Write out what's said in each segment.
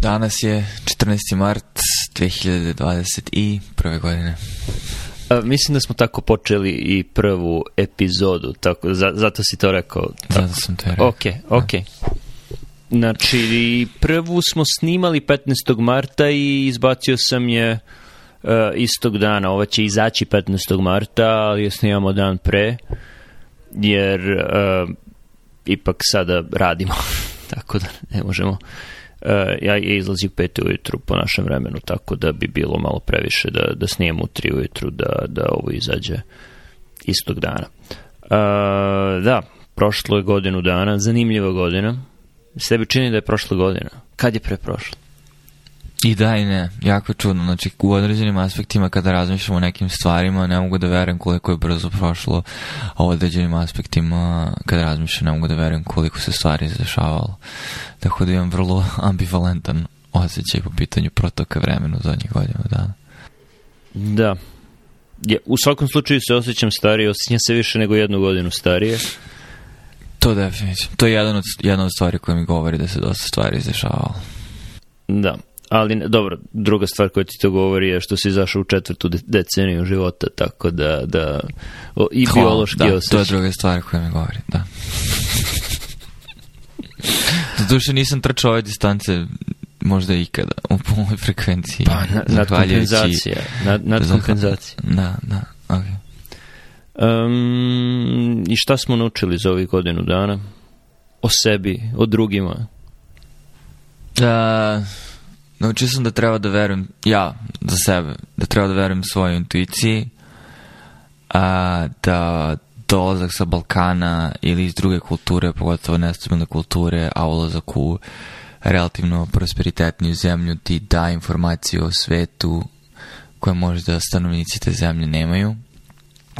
Danas je 14. mart 2021. godine. A, mislim da smo tako počeli i prvu epizodu, tako, za, zato si to rekao. Tako. Zato sam to rekao. Ok, ok. Da. Znači, prvu smo snimali 15. marta i izbacio sam je uh, istog dana. Ova će izaći 15. marta, ali je snimamo dan pre, jer uh, ipak sada radimo, tako da ne možemo Eh, ja je izlazi u pet ujutru po našem vremenu, tako da bi bilo malo previše da, da snijem u tri ujutru da, da ovo izađe istog dana. Uh, da, prošlo je godinu dana, zanimljiva godina. Sebi čini da je prošla godina. Kad je preprošla? I da i ne, jako je čudno. Znači, u određenim aspektima kada razmišljam o nekim stvarima, ne mogu da verujem koliko je brzo prošlo, a u određenim aspektima kada razmišljam ne mogu da verujem koliko se stvari izdešavalo. Tako dakle, da imam vrlo ambivalentan osjećaj po pitanju protoka vremena u zadnjih godina dana. Da. Ja, u svakom slučaju se osjećam starije, osjećam se više nego jednu godinu starije. To definitivno. To je jedan od, jedna od stvari koja mi govori da se dosta stvari izdešavalo. Da ali dobro, druga stvar koja ti to govori je što si izašao u četvrtu deceniju života, tako da, da o, i Hvala, biološki da, osjećaj. to je druga stvar koja mi govori, da. Doduše nisam trčao ove distance možda ikada u ovoj frekvenciji. Pa, na, nadkompenzacija. Nad, nadkompenzacija. Da, da, ok. Um, I šta smo naučili za ovih godinu dana? O sebi, o drugima? Da... Uh, Naučio sam da treba da verujem, ja, za sebe, da treba da verujem svojoj intuiciji, a, da dolazak sa Balkana ili iz druge kulture, pogotovo nestabilne kulture, a ulazak u relativno prosperitetniju zemlju ti da informaciju o svetu koje možda stanovnici te zemlje nemaju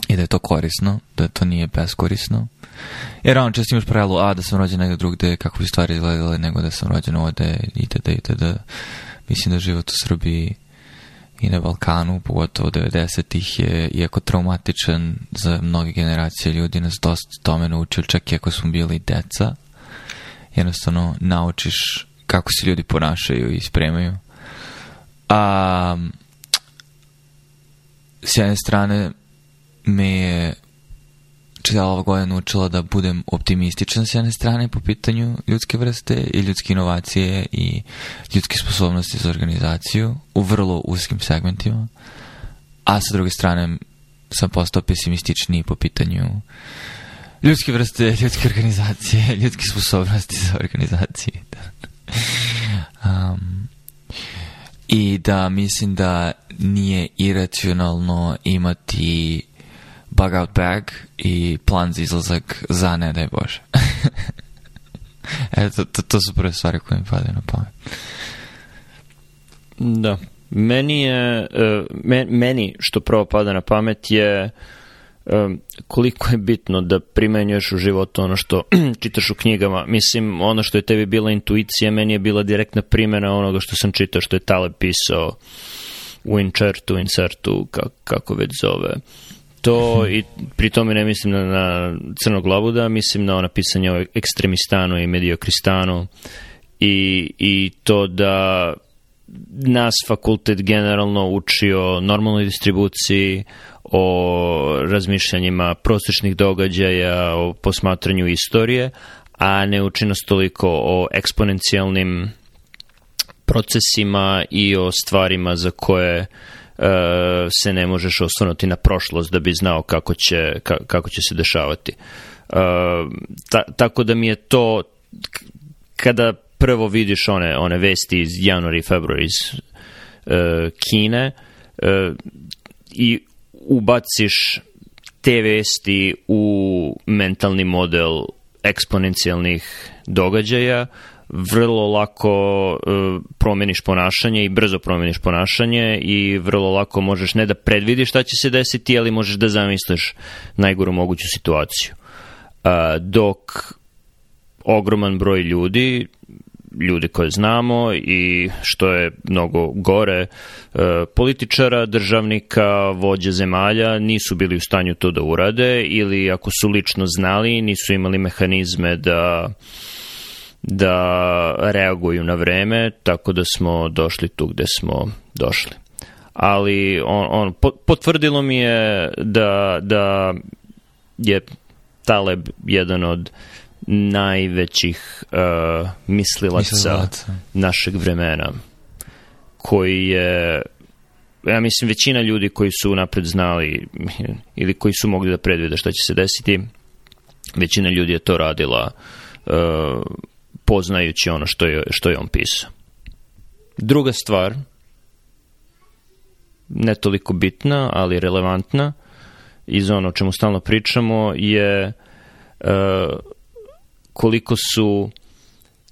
i da je to korisno, da to nije beskorisno. Jer ono često imaš pravilo, a da sam rođen negde drugde, kako bi stvari izgledale, nego da sam rođen ovde, ovdje, itd., itd. Mislim da život u Srbiji i na Balkanu, pogotovo 90-ih je, iako traumatičan za mnoge generacije ljudi, nas dosta tome naučio, čak i ako smo bili deca. Jednostavno, naučiš kako se ljudi ponašaju i spremaju. A, s jedne strane, me je čitava znači, ova godina učila da budem optimističan s jedne strane po pitanju ljudske vrste i ljudske inovacije i ljudske sposobnosti za organizaciju u vrlo uskim segmentima, a sa druge strane sam postao pesimističniji po pitanju ljudske vrste, ljudske organizacije, ljudske sposobnosti za organizaciju. Da. Um, I da mislim da nije iracionalno imati bug out bag i plan za izlazak za ne daj Bože. Eto, to, to su prve stvari koje mi padaju na pamet. Da. Meni je, e, men, meni što prvo pada na pamet je e, koliko je bitno da primenjuješ u životu ono što čitaš u knjigama. Mislim, ono što je tebi bila intuicija, meni je bila direktna primjena onoga što sam čitao, što je Taleb pisao u Inchertu, Insertu, kako, kako već zove. Uh, to i pri tome ne mislim na, na Crnog Labuda, mislim na ona pisanja o ekstremistanu i mediokristanu i, i to da nas fakultet generalno uči o normalnoj distribuciji, o razmišljanjima prosečnih događaja, o posmatranju istorije, a ne uči nas toliko o eksponencijalnim procesima i o stvarima za koje uh, E, se ne možeš osvrnuti na prošlost da bi znao kako će, ka, kako će se dešavati. E, ta, tako da mi je to kada prvo vidiš one one vesti iz januara i februara iz e, Kine e, i ubaciš te vesti u mentalni model eksponencijalnih događaja, vrlo lako e, promeniš ponašanje i brzo promeniš ponašanje i vrlo lako možeš ne da predvidiš šta će se desiti, ali možeš da zamisliš najgoru moguću situaciju. E, dok ogroman broj ljudi, ljudi koje znamo i što je mnogo gore, e, političara, državnika, vođe zemalja nisu bili u stanju to da urade ili ako su lično znali nisu imali mehanizme da da reaguju na vreme, tako da smo došli tu gde smo došli. Ali on, on potvrdilo mi je da, da je Taleb jedan od najvećih uh, mislilaca, mislilaca našeg vremena koji je ja mislim većina ljudi koji su napred znali ili koji su mogli da predvide šta će se desiti većina ljudi je to radila uh, poznajući ono što je, što je on pisao. Druga stvar, ne toliko bitna, ali relevantna, iz ono o čemu stalno pričamo, je uh, koliko su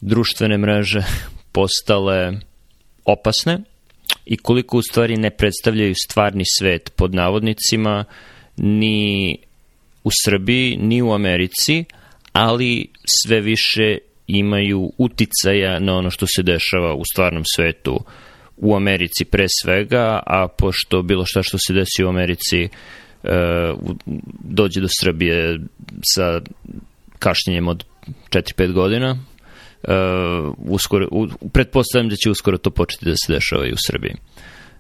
društvene mreže postale opasne i koliko u stvari ne predstavljaju stvarni svet pod navodnicima ni u Srbiji, ni u Americi, ali sve više imaju uticaja na ono što se dešava u stvarnom svetu u Americi pre svega, a pošto bilo šta što se desi u Americi e, dođe do Srbije sa kašnjenjem od 4-5 godina. Uh, uskoro, pretpostavljam da će uskoro to početi da se dešava i u Srbiji.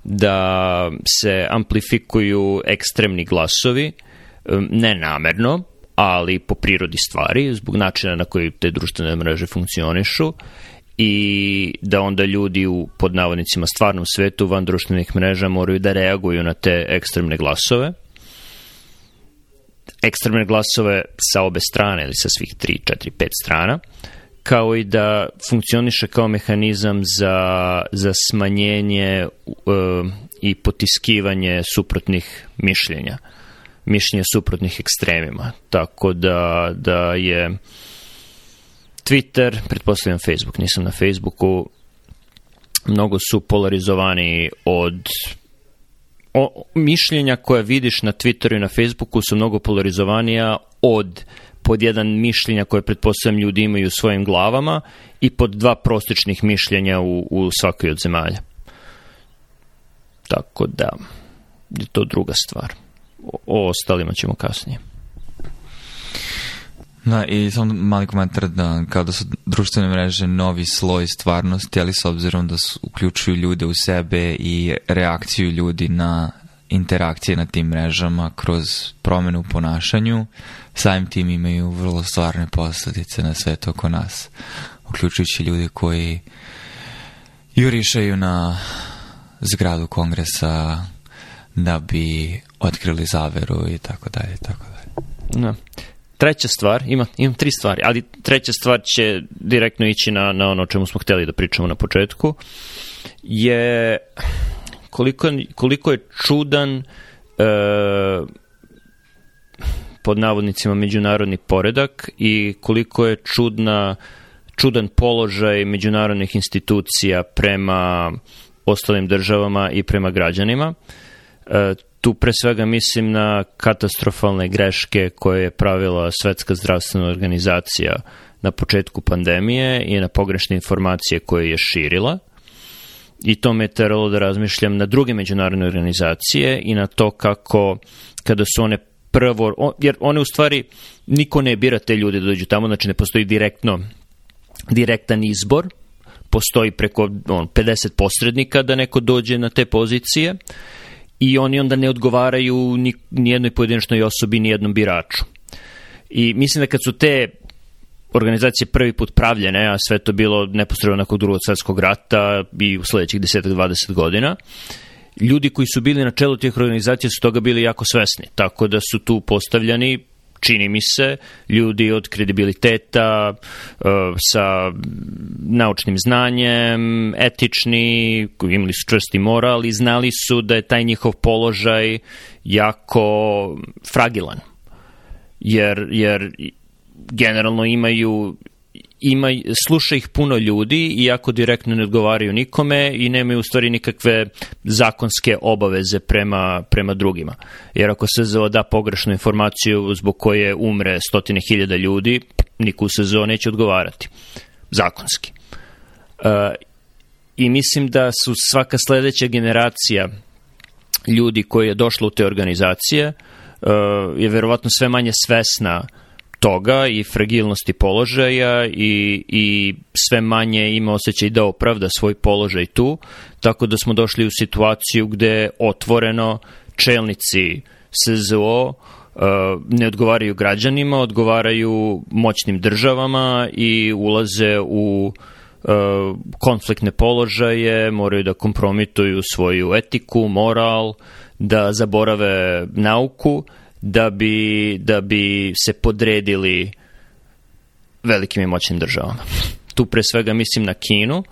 Da se amplifikuju ekstremni glasovi, um, nenamerno, ali po prirodi stvari, zbog načina na koji te društvene mreže funkcionišu i da onda ljudi u pod navodnicima stvarnom svetu van društvenih mreža moraju da reaguju na te ekstremne glasove ekstremne glasove sa obe strane ili sa svih 3, 4, 5 strana kao i da funkcioniše kao mehanizam za, za smanjenje e, i potiskivanje suprotnih mišljenja. Uh, mišljenja suprotnih ekstremima. Tako da, da je Twitter, pretpostavljam Facebook, nisam na Facebooku, mnogo su polarizovani od o, mišljenja koje vidiš na Twitteru i na Facebooku su mnogo polarizovanija od pod jedan mišljenja koje pretpostavljam ljudi imaju u svojim glavama i pod dva prosječnih mišljenja u, u svakoj od zemalja. Tako da je to druga stvar o ostalima ćemo kasnije. Da, i samo mali komentar da kada su društvene mreže novi sloj stvarnosti, ali s obzirom da su, uključuju ljude u sebe i reakciju ljudi na interakcije na tim mrežama kroz promenu u ponašanju, samim tim imaju vrlo stvarne posledice na sve to oko nas, uključujući ljude koji jurišaju na zgradu kongresa da bi otkrili zaveru i tako dalje, tako dalje. No. Da. Treća stvar, ima, imam tri stvari, ali treća stvar će direktno ići na, na ono čemu smo hteli da pričamo na početku, je koliko, koliko je čudan e, pod navodnicima međunarodni poredak i koliko je čudna čudan položaj međunarodnih institucija prema ostalim državama i prema građanima. E, Tu pre svega mislim na katastrofalne greške koje je pravila Svetska zdravstvena organizacija na početku pandemije i na pogrešne informacije koje je širila i to me teralo da razmišljam na druge međunarodne organizacije i na to kako kada su one prvo, jer one u stvari niko ne bira te ljude da dođu tamo, znači ne postoji direktno direktan izbor, postoji preko on, 50 posrednika da neko dođe na te pozicije. Uh, i oni onda ne odgovaraju ni, nijednoj pojedinačnoj osobi, ni jednom biraču. I mislim da kad su te organizacije prvi put pravljene, a sve to bilo neposredno nakon drugog svetskog rata i u sledećih 10-20 godina, ljudi koji su bili na čelu tih organizacija su toga bili jako svesni, tako da su tu postavljani čini mi se, ljudi od kredibiliteta, e, sa naučnim znanjem, etični, imali su čvrsti moral i znali su da je taj njihov položaj jako fragilan. Jer, jer generalno imaju ima, sluša ih puno ljudi, iako direktno ne odgovaraju nikome i nemaju u stvari nikakve zakonske obaveze prema, prema drugima. Jer ako SZO da pogrešnu informaciju zbog koje umre stotine hiljada ljudi, niko u SZO neće odgovarati. Zakonski. E, I mislim da su svaka sledeća generacija ljudi koji je došla u te organizacije uh, je verovatno sve manje svesna uh, toga i fragilnosti položaja i, i sve manje ima osjećaj da opravda svoj položaj tu, tako da smo došli u situaciju gde otvoreno čelnici SZO uh, ne odgovaraju građanima, odgovaraju moćnim državama i ulaze u uh, konfliktne položaje, moraju da kompromituju svoju etiku, moral, da zaborave nauku, da bi, da bi se podredili velikim i moćnim državama. Tu pre svega mislim na Kinu,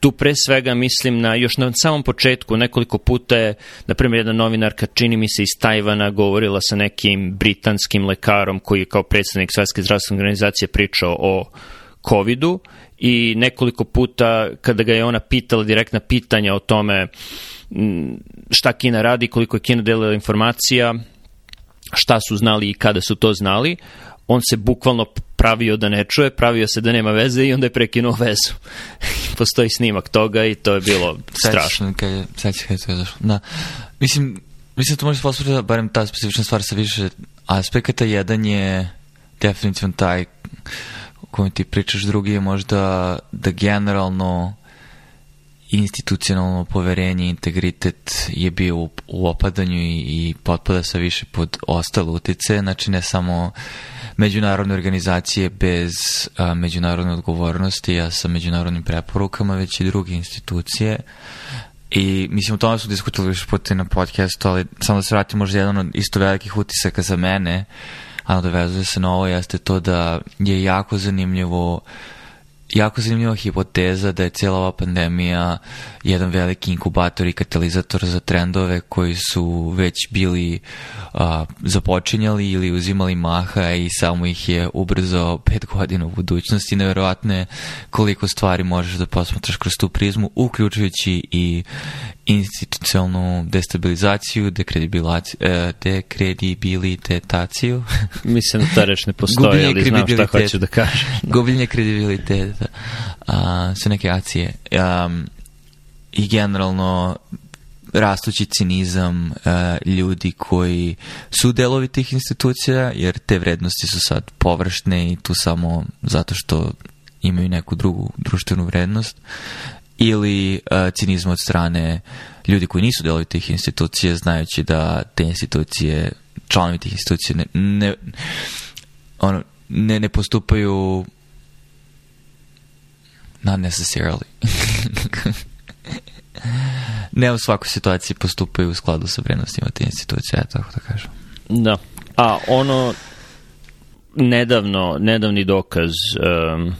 tu pre svega mislim na, još na samom početku nekoliko puta je, na primjer, jedna novinarka, čini mi se iz Tajvana, govorila sa nekim britanskim lekarom koji je kao predsednik Svetske zdravstvene organizacije pričao o COVID-u i nekoliko puta kada ga je ona pitala direktna pitanja o tome mm, šta Kina radi, koliko je Kina delila informacija, šta su znali i kada su to znali, on se bukvalno pravio da ne čuje, pravio se da nema veze i onda je prekinuo vezu. Postoji snimak toga i to je bilo strašno. Kad je, kad je to izašlo. Da. Mislim, mislim da to može se posvrti da barem ta specifična stvar sa više aspekata. Jedan je definitivno taj o kojem ti pričaš, drugi je možda da generalno institucionalno poverenje, integritet je bio u, u opadanju i, i potpada sa više pod ostale utice, znači ne samo međunarodne organizacije bez a, međunarodne odgovornosti, ja sa međunarodnim preporukama, već i druge institucije. I mislim, o tome su diskutili više puta na podcastu, ali samo da se vratim možda jedan od isto velikih utisaka za mene, a dovezuje se na ovo, jeste to da je jako zanimljivo uh, jako zanimljiva hipoteza da je cijela ova pandemija jedan veliki inkubator i katalizator za trendove koji su već bili a, započinjali ili uzimali maha i samo ih je ubrzao pet godina u budućnosti. Neverovatno je koliko stvari možeš da posmatraš kroz tu prizmu, uključujući i institucionalnu destabilizaciju, e, dekredibilitaciju. Mislim da ta reč ne postoji, ali znam šta hoću da kažem. Gubljenje kredibiliteta, a, sve neke akcije. A, I generalno rastući cinizam a, e, ljudi koji su delovi tih institucija, jer te vrednosti su sad površne i tu samo zato što imaju neku drugu društvenu vrednost ili uh, cinizmu od strane ljudi koji nisu delovi tih institucija, znajući da te institucije, članovi tih institucija ne, ne, ono, ne, ne postupaju not necessarily. ne u svakoj situaciji postupaju u skladu sa vrednostima te institucije, ja tako da kažem. Da. A ono nedavno, nedavni dokaz um,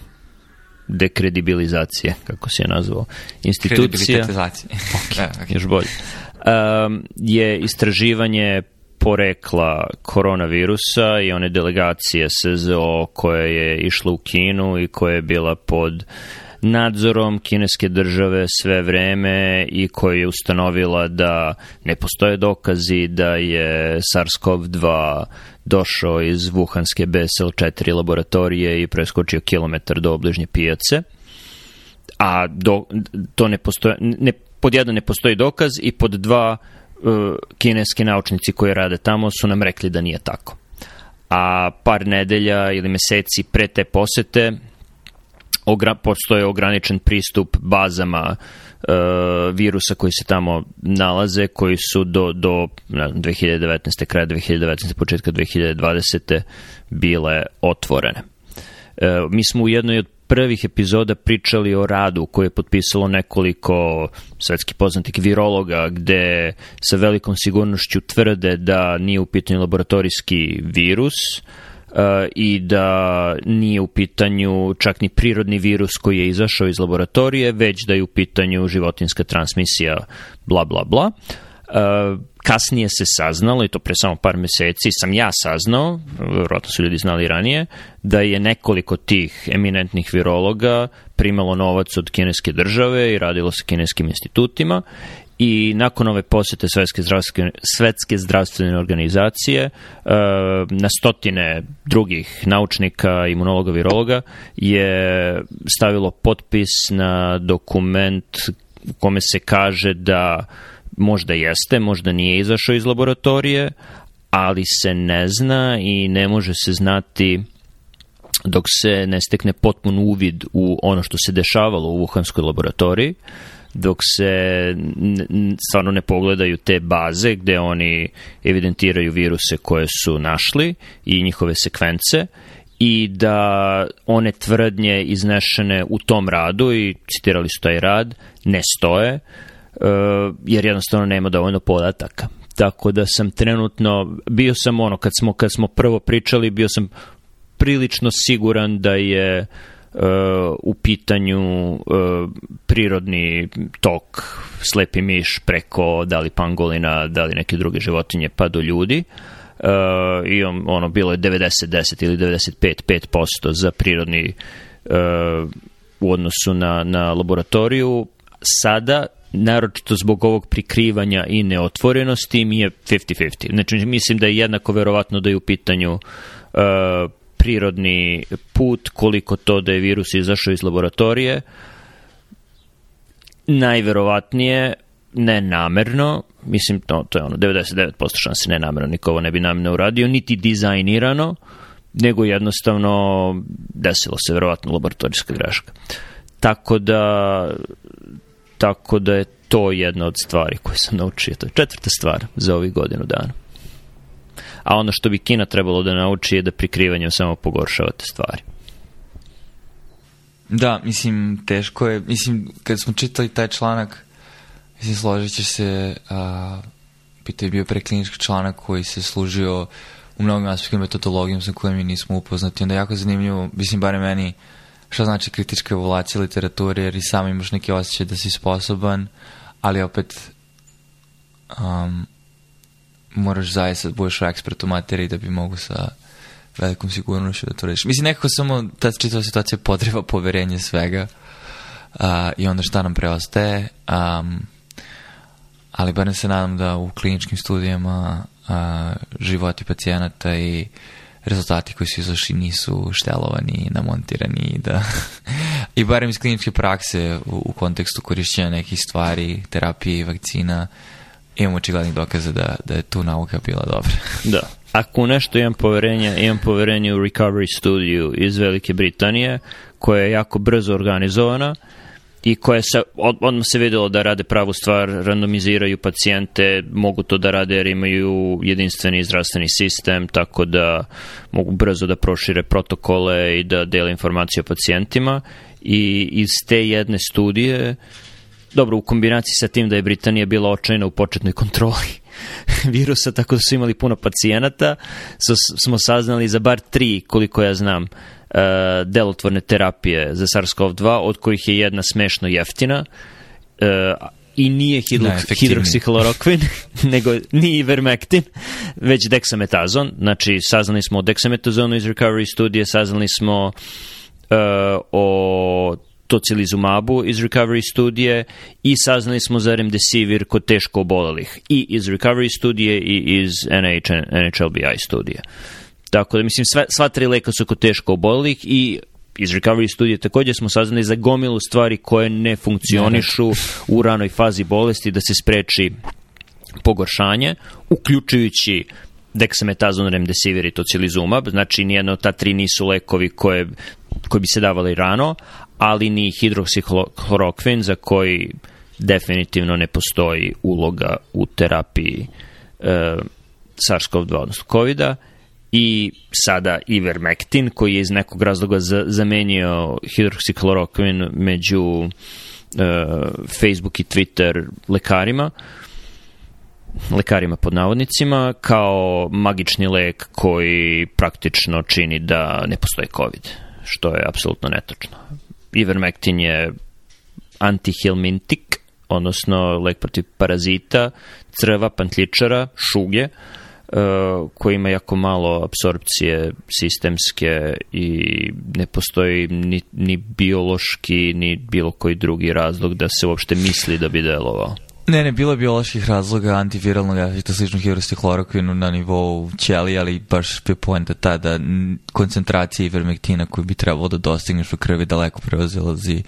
dekredibilizacije, kako se je nazvao, institucija, okay, da, okay. još bolje, um, je istraživanje porekla koronavirusa i one delegacije SZO koja je išla u Kinu i koja je bila pod uh, nadzorom kineske države sve vreme i koji je ustanovila da ne postoje dokazi da je SARS-CoV-2 došao iz Vuhanske BSL-4 laboratorije i preskočio kilometar do obližnje pijace a do, to ne postoje, ne, pod jedan ne postoji dokaz i pod dva e, kineski naučnici koji rade tamo su nam rekli da nije tako. A par nedelja ili meseci pre te posete ogra, postoje ograničen pristup bazama e, virusa koji se tamo nalaze, koji su do, do ne 2019. kraja 2019. početka 2020. bile otvorene. E, mi smo u jednoj od prvih epizoda pričali o radu koje je potpisalo nekoliko svetski poznatih virologa gde sa velikom sigurnošću tvrde da nije u pitanju laboratorijski virus, Eh, i da nije u pitanju čak ni prirodni virus koji je izašao iz laboratorije, već da je u pitanju životinska transmisija bla bla bla. Eh, kasnije se saznalo, i to pre samo par meseci sam ja saznao, vjerojatno su ljudi znali ranije, da je nekoliko tih eminentnih virologa primalo novac od kineske države i radilo sa kineskim institutima i nakon ove posete Svetske zdravstvene, Svetske zdravstvene organizacije e, na stotine drugih naučnika, imunologa, virologa je stavilo potpis na dokument u kome se kaže da možda jeste, možda nije izašao iz laboratorije, ali se ne zna i ne može se znati dok se ne stekne potpun uvid u ono što se dešavalo u Wuhanskoj laboratoriji. Uh, dok se stvarno ne pogledaju te baze gde oni evidentiraju viruse koje su našli i njihove sekvence i da one tvrdnje iznešene u tom radu i citirali su taj rad ne stoje e, jer jednostavno nema dovoljno podataka tako da sam trenutno bio sam ono kad smo kad smo prvo pričali bio sam prilično siguran da je uh, u pitanju e, prirodni tok, slepi miš preko da li pangolina, da li neke druge životinje pa do ljudi. E, I ono, bilo je 90-10 ili 95-5% za prirodni e, u odnosu na, na laboratoriju. Sada naročito zbog ovog prikrivanja i neotvorenosti mi je 50-50. Znači, mislim da je jednako verovatno da je u pitanju uh, prirodni put, koliko to da je virus izašao iz laboratorije. Najverovatnije, nenamerno, mislim to, to je ono 99% šanse nenamerno, niko ovo ne bi namerno uradio, niti dizajnirano, nego jednostavno desilo se verovatno laboratorijska greška. Tako da tako da je to jedna od stvari koje sam naučio. To je četvrta stvar za ovih godinu dana a ono što bi Kina trebalo da nauči je da prikrivanjem samo pogoršavate stvari. Da, mislim, teško je. Mislim, kad smo čitali taj članak, mislim, složit ćeš se, a, pitao je bio preklinički članak koji se služio u mnogim aspektima metodologijom sa kojim mi nismo upoznati. Onda je jako zanimljivo, mislim, bare meni, šta znači kritička evolucija literature, jer i sam imaš neki osjećaj da si sposoban, ali opet um, moraš zaista da budeš ekspert u materiji da bi mogu sa velikom sigurnošću da to rešiš. Mislim, nekako samo ta čitava situacija potreba poverenje svega a, i onda šta nam preostaje. Um, ali bar ne se nadam da u kliničkim studijama a, životi pacijenata i rezultati koji su izašli nisu štelovani, namontirani i da i barem iz kliničke prakse u, u kontekstu korišćenja nekih stvari, terapije i vakcina imam očiglednih dokaza da, da je tu nauka bila dobra. da. Ako nešto imam poverenja, imam poverenje u Recovery Studio iz Velike Britanije, koja je jako brzo organizovana i koja se, od, odmah se videlo da rade pravu stvar, randomiziraju pacijente, mogu to da rade jer imaju jedinstveni zdravstveni sistem, tako da mogu brzo da prošire protokole i da dele informacije o pacijentima i iz te jedne studije uh, dobro, u kombinaciji sa tim da je Britanija bila očajna u početnoj kontroli virusa, tako da su imali puno pacijenata, so, smo saznali za bar tri, koliko ja znam, uh, delotvorne terapije za SARS-CoV-2, od kojih je jedna smešno jeftina, uh, i nije hidroksihlorokvin, nego ni ivermektin, već deksametazon. Znači, saznali smo o deksametazonu iz recovery studije, saznali smo uh, o tocilizumabu iz recovery studije i saznali smo za remdesivir kod teško obolelih i iz recovery studije i iz NH, NHLBI studije. Tako da, mislim, sva, sva tri leka su kod teško obolelih i iz recovery studije takođe smo saznali za gomilu stvari koje ne funkcionišu u ranoj fazi bolesti da se spreči pogoršanje, uključujući deksametazon, remdesivir i tocilizumab, znači nijedno od ta tri nisu lekovi koje, koje bi se davali rano, ali ni hidroksihlorokvin za koji definitivno ne postoji uloga u terapiji e, SARS-CoV-2, odnosno covid i sada ivermektin koji je iz nekog razloga zamenio hidroksiklorokvin među e, Facebook i Twitter lekarima lekarima pod navodnicima kao magični lek koji praktično čini da ne postoji covid što je apsolutno netočno Ivermectin je antihilmintik, odnosno lek protiv parazita, crva, pantličara, šuge, e, koji ima jako malo apsorpcije sistemske i ne postoji ni, ni biološki, ni bilo koji drugi razlog da se uopšte misli da bi delovao. Ne, ne, bilo je bioloških razloga antiviralnog efekta slično hidrostihlorokvinu na nivou ćelija, ali baš je poenta ta da koncentracija ivermektina koju bi trebalo da dostigneš u krvi daleko preozilazi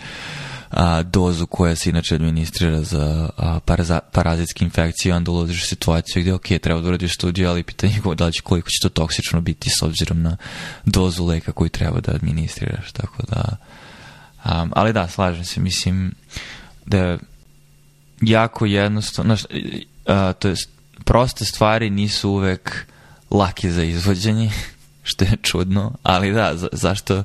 a, dozu koja se inače administrira za a, paraza, parazitske infekcije, onda ulaziš u situaciju gde, ok, treba da uradiš studiju, ali pitanje je da će, koliko će to toksično biti s obzirom na dozu leka koju treba da administriraš, tako da... Um, ali da, slažem se, mislim da jako jednostavno, znaš, a, to jest, proste stvari nisu uvek lake za izvođenje, što je čudno, ali da, za, zašto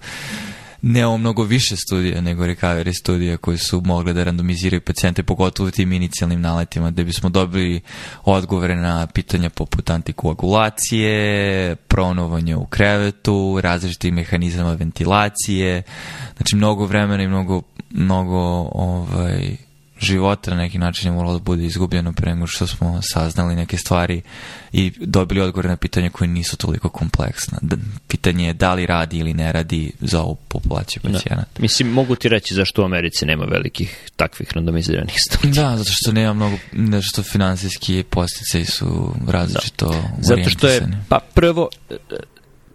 nemamo mnogo više studija nego recovery studija koji su mogli da randomiziraju pacijente, pogotovo u tim inicijalnim naletima, gde bismo dobili odgovore na pitanja poput antikoagulacije, pronovanja u krevetu, različitih mehanizama ventilacije, znači mnogo vremena i mnogo, mnogo ovaj, života na neki način je moralo da bude izgubljeno pre nego što smo saznali neke stvari i dobili odgovore na pitanja koje nisu toliko kompleksna. Pitanje je da li radi ili ne radi za ovu populaciju da. pacijenata. Da. Mislim, mogu ti reći zašto u Americi nema velikih takvih randomiziranih studija. Da, zato što nema mnogo, zato što finansijski postice su da. različito da. Zato što je, pa prvo,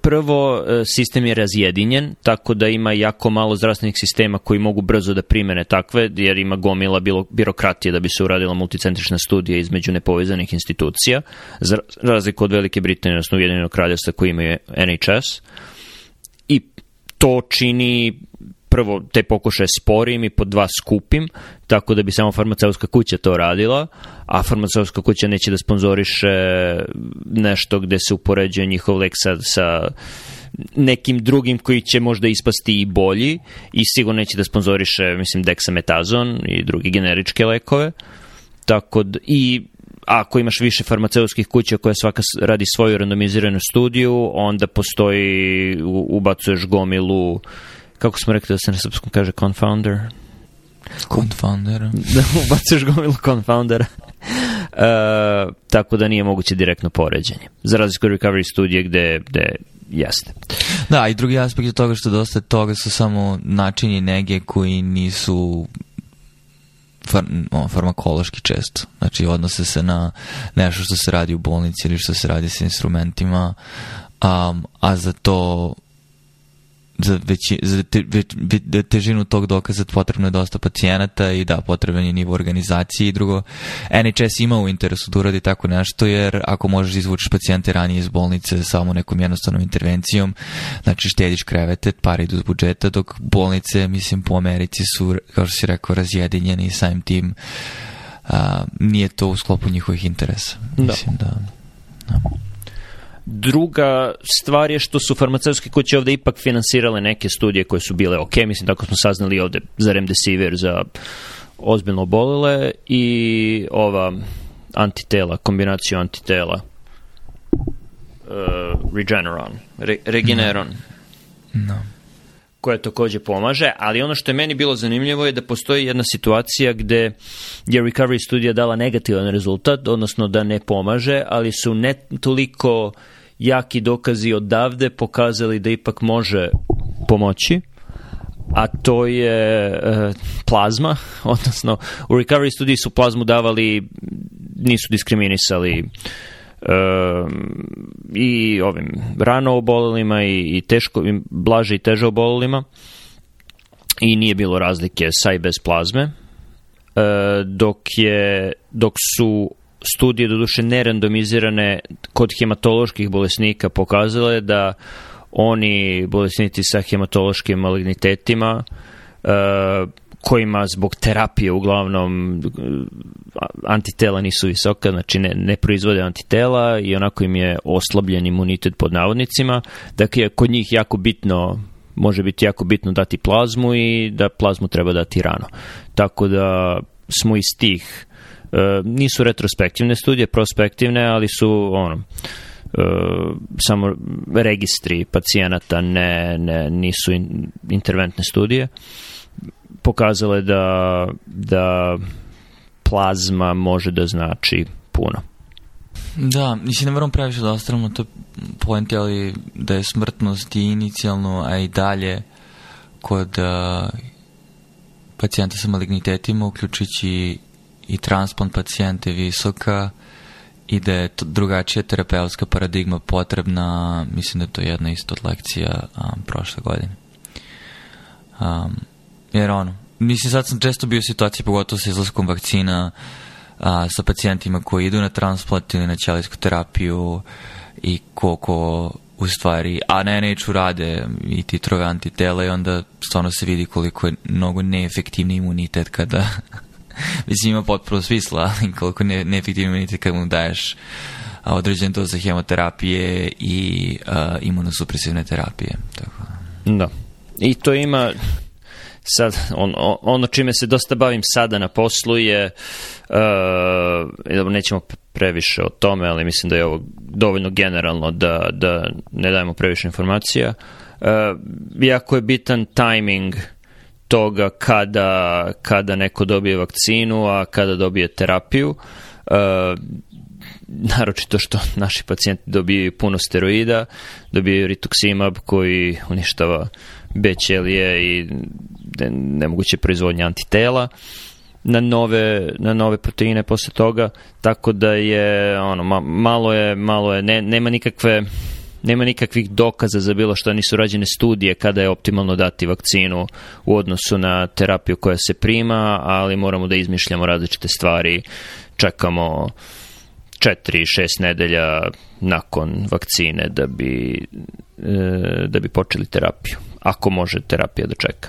prvo, e, sistem je razjedinjen, tako da ima jako malo zdravstvenih sistema koji mogu brzo da primene takve, jer ima gomila bilo, birokratije da bi se uradila multicentrična studija između nepovezanih institucija, za razliku od Velike Britanije, odnosno Ujedinjenog kraljevstva koji imaju NHS. I to čini prvo te pokušaje sporim i po dva skupim, tako da bi samo farmaceutska kuća to radila, a farmaceutska kuća neće da sponzoriše nešto gde se upoređuje njihov lek sa, sa nekim drugim koji će možda ispasti i bolji i sigurno neće da sponzoriše, mislim, dexametazon i drugi generičke lekove. Tako da, i ako imaš više farmaceutskih kuća koja svaka radi svoju randomiziranu studiju, onda postoji, ubacuješ gomilu uh, kako smo rekli da se na srpskom kaže confounder confoundera da ubaciš gomilu confoundera uh, tako da nije moguće direktno poređenje za razliku recovery studije gde, gde jeste da i drugi aspekt je toga što dosta toga su samo načini nege koji nisu far, o, farmakološki često. Znači, odnose se na nešto što se radi u bolnici ili što se radi sa instrumentima, um, a za to za, veći, za te, ve, ve, da težinu tog dokaza potrebno je dosta pacijenata i da, potreban je nivo organizacije i drugo, NHS ima u interesu da uradi tako nešto, jer ako možeš da izvučeš pacijente ranije iz bolnice samo nekom jednostavnom intervencijom, znači štediš krevete, pare idu iz budžeta, dok bolnice, mislim, po Americi su, kao što si rekao, razjedinjeni i samim tim a, nije to u sklopu njihovih interesa. Da. Mislim da, da. Druga stvar je što su farmaceutske kuće ovde ipak finansirale neke studije koje su bile ok, mislim tako smo saznali ovde za remdesivir, za ozbiljno obolele i ova antitela, kombinaciju antitela uh, Regeneron, Re Regeneron. No. Da. no koja takođe pomaže, ali ono što je meni bilo zanimljivo je da postoji jedna situacija gde je recovery studija dala negativan rezultat, odnosno da ne pomaže, ali su ne toliko jaki dokazi odavde pokazali da ipak može pomoći a to je e, plazma, odnosno u recovery studiji su plazmu davali, nisu diskriminisali uh, i ovim rano obolelima i, i teško, i blaže i teže obolelima i nije bilo razlike sa i bez plazme, e, dok, je, dok su studije doduše nerandomizirane kod hematoloških bolesnika pokazale da oni bolesnici sa hematološkim malignitetima e, kojima zbog terapije uglavnom eh, antitela nisu visoka, znači ne, ne proizvode antitela i onako im je oslabljen imunitet pod navodnicima. Dakle, kod njih jako bitno može biti jako bitno dati plazmu i da plazmu treba dati rano. Tako da smo iz tih eh, nisu retrospektivne studije, prospektivne, ali su ono eh, samo registri pacijenata, ne, ne nisu interventne studije. Uh, pokazale da, da plazma može da znači puno. Da, mislim, da ne moram previše da ostavimo to pojente, ali da je smrtnost i inicijalno, a i dalje kod uh, pacijenta sa malignitetima, uključujući i transplant pacijente visoka i da je to drugačija terapeutska paradigma potrebna, mislim da je to jedna isto od lekcija um, prošle godine. Um, Jer ono, mislim sad sam često bio u situaciji, pogotovo sa izlaskom vakcina, a, sa pacijentima koji idu na transplant ili na ćelijsku terapiju i koliko u stvari, a ne neću rade i titrove antitela i onda stvarno se vidi koliko je mnogo neefektivni imunitet kada mislim ima potpuno svisla, ali koliko ne, neefektivni imunitet kada mu daješ a određen to za hemoterapije i a, imunosupresivne terapije. Tako. Da. da. I to ima, sad, on, ono čime se dosta bavim sada na poslu je, uh, nećemo previše o tome, ali mislim da je ovo dovoljno generalno da, da ne dajemo previše informacija. Uh, jako je bitan timing toga kada, kada neko dobije vakcinu, a kada dobije terapiju. Uh, naročito što naši pacijenti dobijaju puno steroida, dobijaju rituximab koji uništava B ćelije i nemoguće proizvodnje antitela na nove, na nove proteine posle toga, tako da je ono, ma, malo je, malo je, ne, nema nikakve nema nikakvih dokaza za bilo što, nisu rađene studije kada je optimalno dati vakcinu u odnosu na terapiju koja se prima, ali moramo da izmišljamo različite stvari, čekamo 4-6 nedelja nakon vakcine da bi, e, da bi počeli terapiju, ako može terapija da čeka.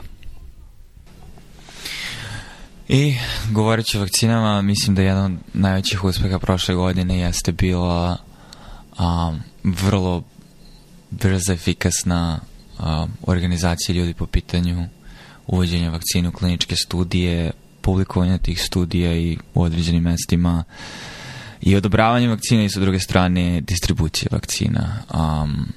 I govoreći o vakcinama, mislim da jedan od najvećih uspeha prošle godine jeste bila um, vrlo brza, efikasna um, organizacija ljudi po pitanju uvođenja vakcinu, kliničke studije, publikovanja tih studija i u određenim mestima i odobravanje vakcina i sa druge strane distribucije vakcina. Um,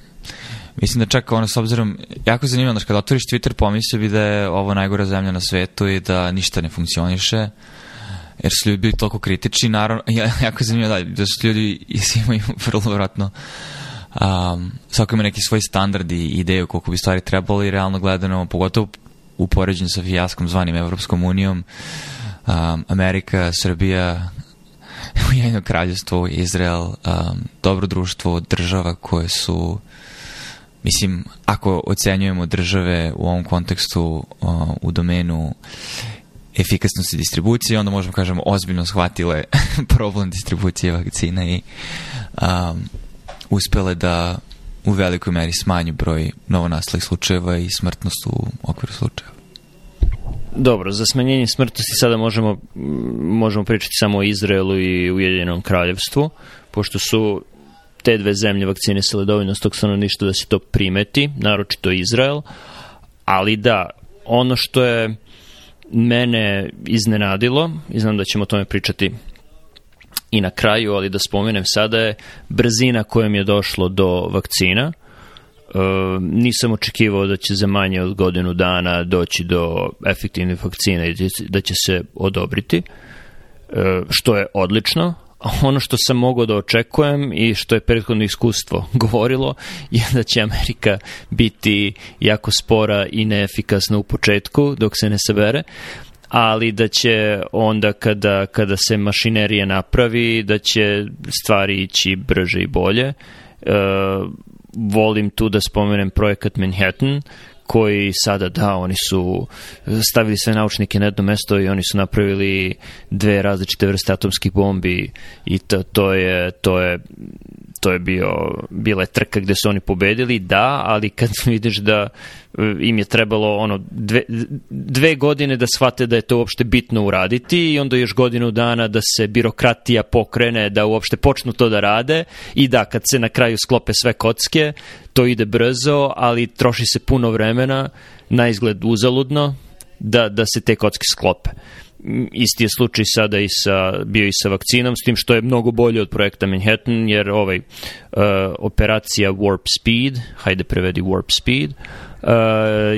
Mislim da čak ono, s obzirom, jako zanimljivo, znaš, kada otvoriš Twitter, pomislio bi da je ovo najgora zemlja na svetu i da ništa ne funkcioniše, jer su ljudi bili toliko kritični, naravno, jako je zanimljivo da, da su ljudi imaju vrlo vjerojatno um, svako ima neki svoj standard i ideju koliko bi stvari trebalo i realno gledano, pogotovo u poređenju sa fijaskom zvanim Evropskom unijom, um, Amerika, Srbija, Ujedinjeno kraljevstvo, Izrael, um, dobro društvo, država koje su Mislim, ako ocenjujemo države u ovom kontekstu uh, u domenu efikasnosti distribucije, onda možemo kažemo ozbiljno shvatile problem distribucije vakcina i um, uspele da u velikoj meri smanju broj novonastalih slučajeva i smrtnost u okviru slučajeva. Dobro, za smanjenje smrtnosti sada možemo, možemo pričati samo o Izraelu i Ujedinjenom kraljevstvu, pošto su te dve zemlje vakcinisale dovoljno stog stanovništva da se to primeti, naročito Izrael, ali da, ono što je mene iznenadilo, i znam da ćemo o tome pričati i na kraju, ali da spomenem sada je brzina kojom je došlo do vakcina. E, nisam očekivao da će za manje od godinu dana doći do efektivnih vakcina i da će se odobriti, e, što je odlično, ono što sam mogao da očekujem i što je prethodno iskustvo govorilo je da će Amerika biti jako spora i neefikasna u početku dok se ne sabere ali da će onda kada, kada se mašinerije napravi da će stvari ići brže i bolje e, volim tu da spomenem projekat Manhattan koji sada da, oni su stavili sve naučnike na jedno mesto i oni su napravili dve različite vrste atomskih bombi i to, to je to je to je bio, bila je trka gde su oni pobedili, da, ali kad vidiš da e, im je trebalo ono dve, dve godine da shvate da je to uopšte bitno uraditi i onda još godinu dana da se birokratija pokrene, da uopšte počnu to da rade i da, kad se na kraju sklope sve kocke, to ide brzo, ali troši se puno vremena, na izgled uzaludno, da, da se te kocke sklope. Uh, isti je slučaj sada i sa, bio i sa vakcinom, s tim što je mnogo bolje od projekta Manhattan, jer ovaj, uh, operacija Warp Speed, hajde prevedi Warp Speed, uh,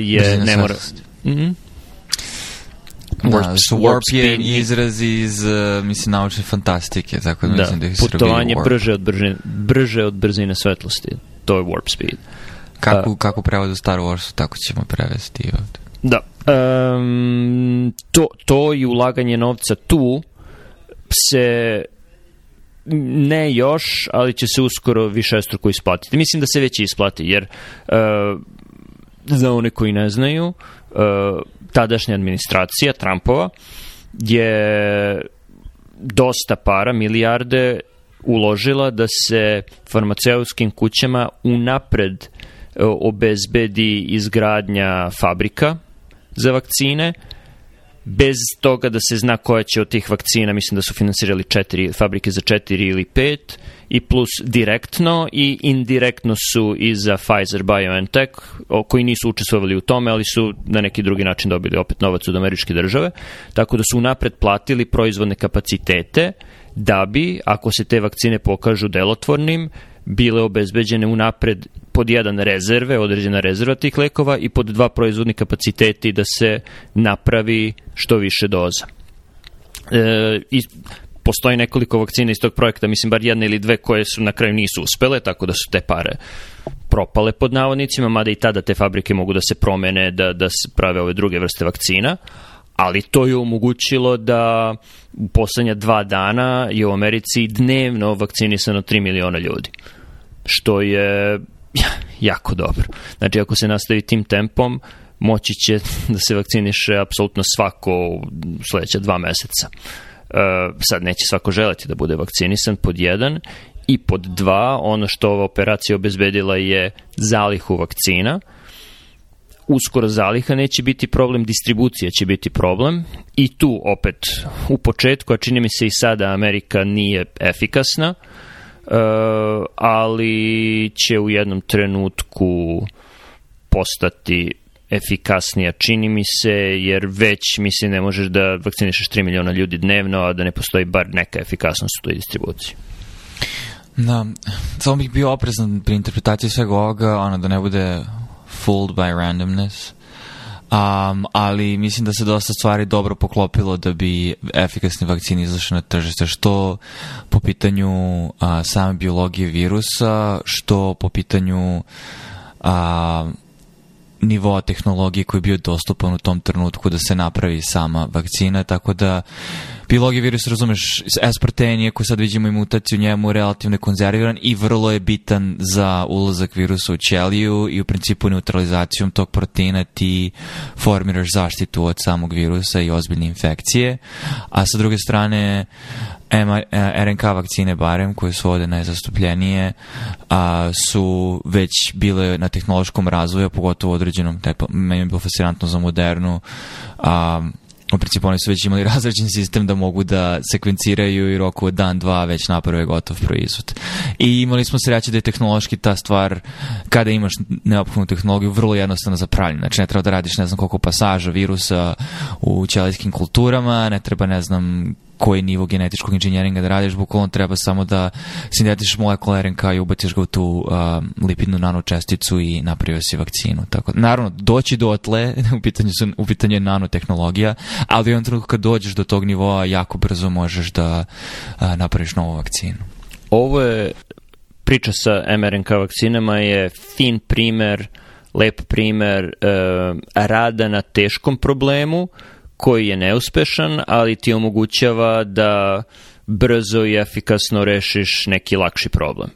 je da ne mora... Mm Warp, da, warp, warp je izraz iz uh, mislim naučne fantastike, tako da, da mislim da ih putovanje warp. brže od brzine, brže od brzine svetlosti. To je warp speed. Kako uh, kako prevodu Star Warsu, tako ćemo prevesti i ovde. Da. Um, to, to i ulaganje novca tu se ne još, ali će se uskoro više struko isplatiti. Mislim da se već isplati, jer uh, za one koji ne znaju, uh, tadašnja administracija Trumpova je dosta para, milijarde uložila da se farmaceutskim kućama unapred eh, obezbedi izgradnja fabrika za vakcine, bez toga da se zna koja će od tih vakcina, mislim da su finansirali četiri, fabrike za četiri ili pet, i plus direktno i indirektno su i za Pfizer BioNTech, koji nisu učestvovali u tome, ali su na neki drugi način dobili opet novac od američke države, tako da su unapred platili proizvodne kapacitete da bi, ako se te vakcine pokažu delotvornim, bile obezbeđene unapred pod jedan rezerve, određena rezerva tih lekova i pod dva proizvodni kapaciteti da se napravi što više doza. E, I postoji nekoliko vakcina iz tog projekta, mislim bar jedna ili dve koje su na kraju nisu uspele, tako da su te pare propale pod navodnicima, mada i tada te fabrike mogu da se promene, da, da se prave ove druge vrste vakcina, ali to je omogućilo da u poslednja dva dana je u Americi dnevno vakcinisano 3 miliona ljudi što je jako dobro. Znači, ako se nastavi tim tempom, moći će da se vakciniše apsolutno svako sledeća dva meseca. E, sad neće svako želeti da bude vakcinisan, pod jedan, i pod dva, ono što ova operacija obezbedila je zalihu vakcina, uskoro zaliha neće biti problem, distribucija će biti problem i tu opet u početku, a čini mi se i sada Amerika nije efikasna, uh, E, ali će u jednom trenutku postati efikasnija, čini mi se, jer već, mislim, ne možeš da vakcinišeš 3 miliona ljudi dnevno, a da ne postoji bar neka efikasnost u toj distribuciji. Da, samo bih bio oprezan pri interpretaciji svega ovoga, ono, da ne bude fooled by randomness. Um, ali mislim da se dosta stvari dobro poklopilo da bi efikasne vakcine izašle na tržište, što po pitanju a, same biologije virusa, što po pitanju a, nivoa tehnologije koji je bio dostupan u tom trenutku da se napravi sama vakcina, tako da biologija virus, razumeš, S proteinije koji sad vidimo i mutaciju njemu relativno je konzerviran i vrlo je bitan za ulazak virusa u ćeliju i u principu neutralizacijom tog proteina ti formiraš zaštitu od samog virusa i ozbiljne infekcije, a sa druge strane RNK e, vakcine barem, koje su ovde najzastupljenije, a, su već bile na tehnološkom razvoju, pogotovo određenom, taj, meni je bilo fascinantno za modernu, a, u principu oni su već imali razređen sistem da mogu da sekvenciraju i roku dan, dva već naprave gotov proizvod. I imali smo sreće da je tehnološki ta stvar, kada imaš neophodnu tehnologiju, vrlo jednostavno za pranje. Znači ne treba da radiš ne znam koliko pasaža virusa u ćelijskim kulturama, ne treba ne znam koji nivo genetičkog inženjeringa da radiš, bukvalno treba samo da sintetiš molekula RNK i ubaciš ga u tu uh, lipidnu nanočesticu i napravio si vakcinu. Tako, naravno, doći do otle, u pitanju, su, u pitanju je nanotehnologija, ali u jednom trenutku kad dođeš do tog nivoa, jako brzo možeš da uh, napraviš novu vakcinu. Ovo je priča sa mRNK vakcinama je fin primer, lep primer uh, rada na teškom problemu, koji je neuspešan, ali ti omogućava da brzo i efikasno rešiš neki lakši problem.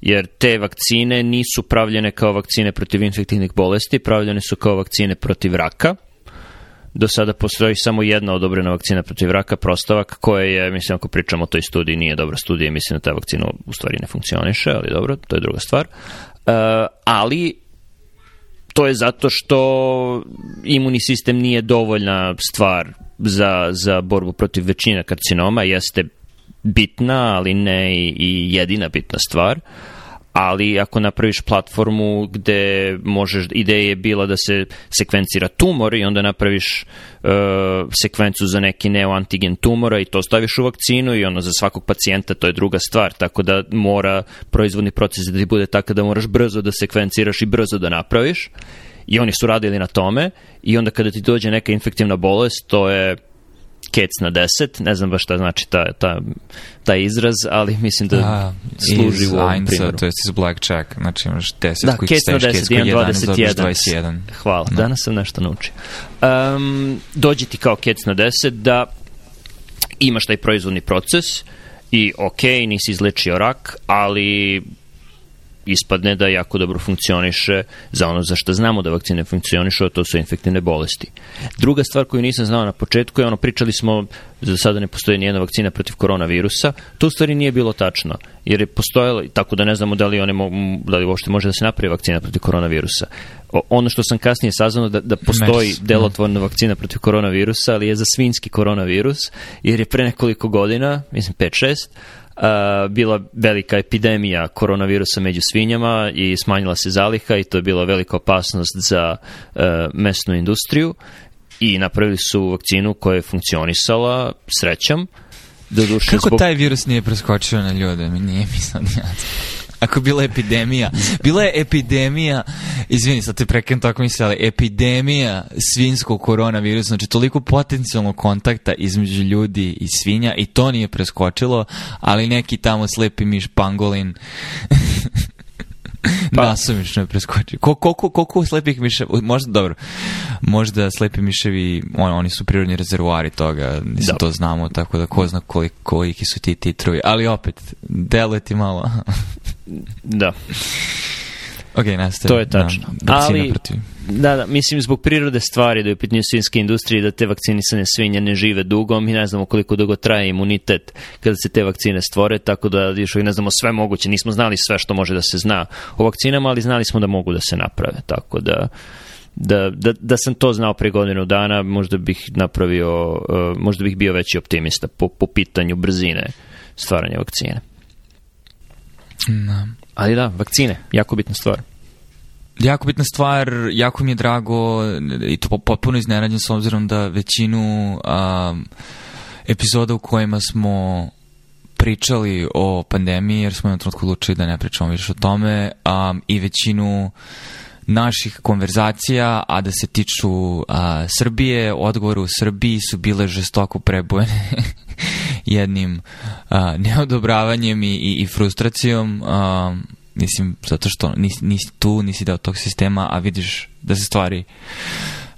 Jer te vakcine nisu pravljene kao vakcine protiv infektivnih bolesti, pravljene su kao vakcine protiv raka. Do sada postoji samo jedna odobrena vakcina protiv raka, prostavak, koja je, mislim, ako pričamo o toj studiji, nije dobra studija, mislim da ta vakcina u stvari ne funkcioniše, ali dobro, to je druga stvar. Uh, ali to je zato što imunni sistem nije dovoljna stvar za, za borbu protiv većina karcinoma, jeste bitna, ali ne i jedina bitna stvar. Uh, ali ako napraviš platformu gde možeš, ideja je bila da se sekvencira tumor i onda napraviš uh, sekvencu za neki neoantigen tumora i to staviš u vakcinu i ono za svakog pacijenta to je druga stvar, tako da mora proizvodni proces da ti bude tako da moraš brzo da sekvenciraš i brzo da napraviš i oni su radili na tome i onda kada ti dođe neka infektivna bolest, to je kec na 10, ne znam baš šta znači ta, ta, taj izraz, ali mislim da A, da, služi iz u ovom primjeru. To je iz blackjack, znači imaš 10 da, koji kec na 10, kec 21. 21. Hvala, no. Da. danas sam nešto naučio. Um, dođe ti kao kec na 10 da imaš taj proizvodni proces i ok, nisi izlečio rak, ali ispadne da jako dobro funkcioniše za ono za što znamo da vakcine funkcionišu, a to su infektivne bolesti. Druga stvar koju nisam znao na početku je ono, pričali smo za sada ne postoji nijedna vakcina protiv koronavirusa, to u stvari nije bilo tačno, jer je postojala, tako da ne znamo da li, one mo, da li uopšte može da se napravi vakcina protiv koronavirusa. O, ono što sam kasnije saznao da, da postoji Mers, da. delotvorna vakcina protiv koronavirusa, ali je za svinski koronavirus, jer je pre nekoliko godina, mislim 5-6, bila velika epidemija koronavirusa među svinjama i smanjila se zaliha i to je bila velika opasnost za e, mesnu industriju i napravili su vakcinu koja je funkcionisala, srećam. Doduše, Kako zbog... taj virus nije preskočio na ljude? Nije mi sad jasno. Ako je bila epidemija. Bila je epidemija, izvini, sad te prekrem tako misle, ali epidemija svinskog koronavirusa, znači toliko potencijalnog kontakta između ljudi i svinja i to nije preskočilo, ali neki tamo slepi miš pangolin pa. nasumično je preskočio. Koliko, koliko, koliko slepih miševa, možda, dobro, možda slepi miševi, on, oni su prirodni rezervuari toga, mislim, to znamo, tako da ko zna kolik, koliki su ti titrovi, ali opet, deluje ti malo. Da. Ok, nastavim. To je tačno. Da, Ali, protiv. da, da, mislim, zbog prirode stvari da je u pitanju svinjske industrije da te vakcinisane svinje ne žive dugo, mi ne znamo koliko dugo traje imunitet kada se te vakcine stvore, tako da još uvijek ne znamo sve moguće, nismo znali sve što može da se zna o vakcinama, ali znali smo da mogu da se naprave, tako da da, da, da sam to znao pre godinu dana, možda bih napravio, eh, možda bih bio veći optimista po, po pitanju brzine stvaranja vakcine. Da. Ali da, vakcine, jako bitna stvar. Jako bitna stvar, jako mi je drago i to potpuno iznenađen s obzirom da većinu um, epizoda u kojima smo pričali o pandemiji, jer smo na trenutku odlučili da ne pričamo više o tome, um, i većinu naših konverzacija, a da se tiču a, Srbije, odgovore u Srbiji su bile žestoko prebojene jednim a, neodobravanjem i, i, i frustracijom, a, mislim, zato što nisi, nisi tu, nisi deo tog sistema, a vidiš da se stvari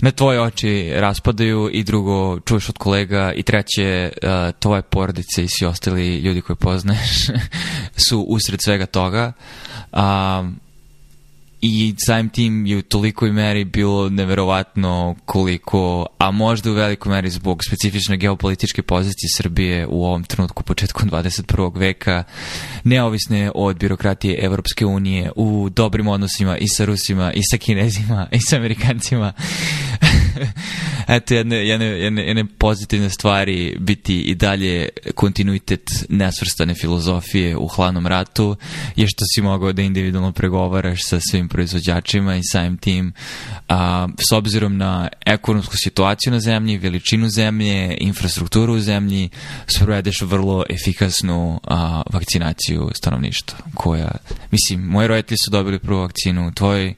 na tvoje oči raspadaju i drugo čuješ od kolega i treće uh, tvoje porodice i svi ostali ljudi koje poznaješ su usred svega toga. A, i samim tim je u tolikoj meri bilo neverovatno koliko, a možda u velikoj meri zbog specifične geopolitičke pozicije Srbije u ovom trenutku početkom 21. veka, neovisne od birokratije Evropske unije u dobrim odnosima i sa Rusima, i sa Kinezima, i sa Amerikancima eto jedne, jedne, jedne, jedne pozitivne stvari biti i dalje kontinuitet nesvrstane filozofije u hladnom ratu je što si mogao da individualno pregovaraš sa svim proizvođačima i samim tim a, s obzirom na ekonomsku situaciju na zemlji, veličinu zemlje, infrastrukturu u zemlji, sprovedeš vrlo efikasnu a, vakcinaciju stanovništva koja, mislim, moji roditelji su dobili prvu vakcinu, tvoj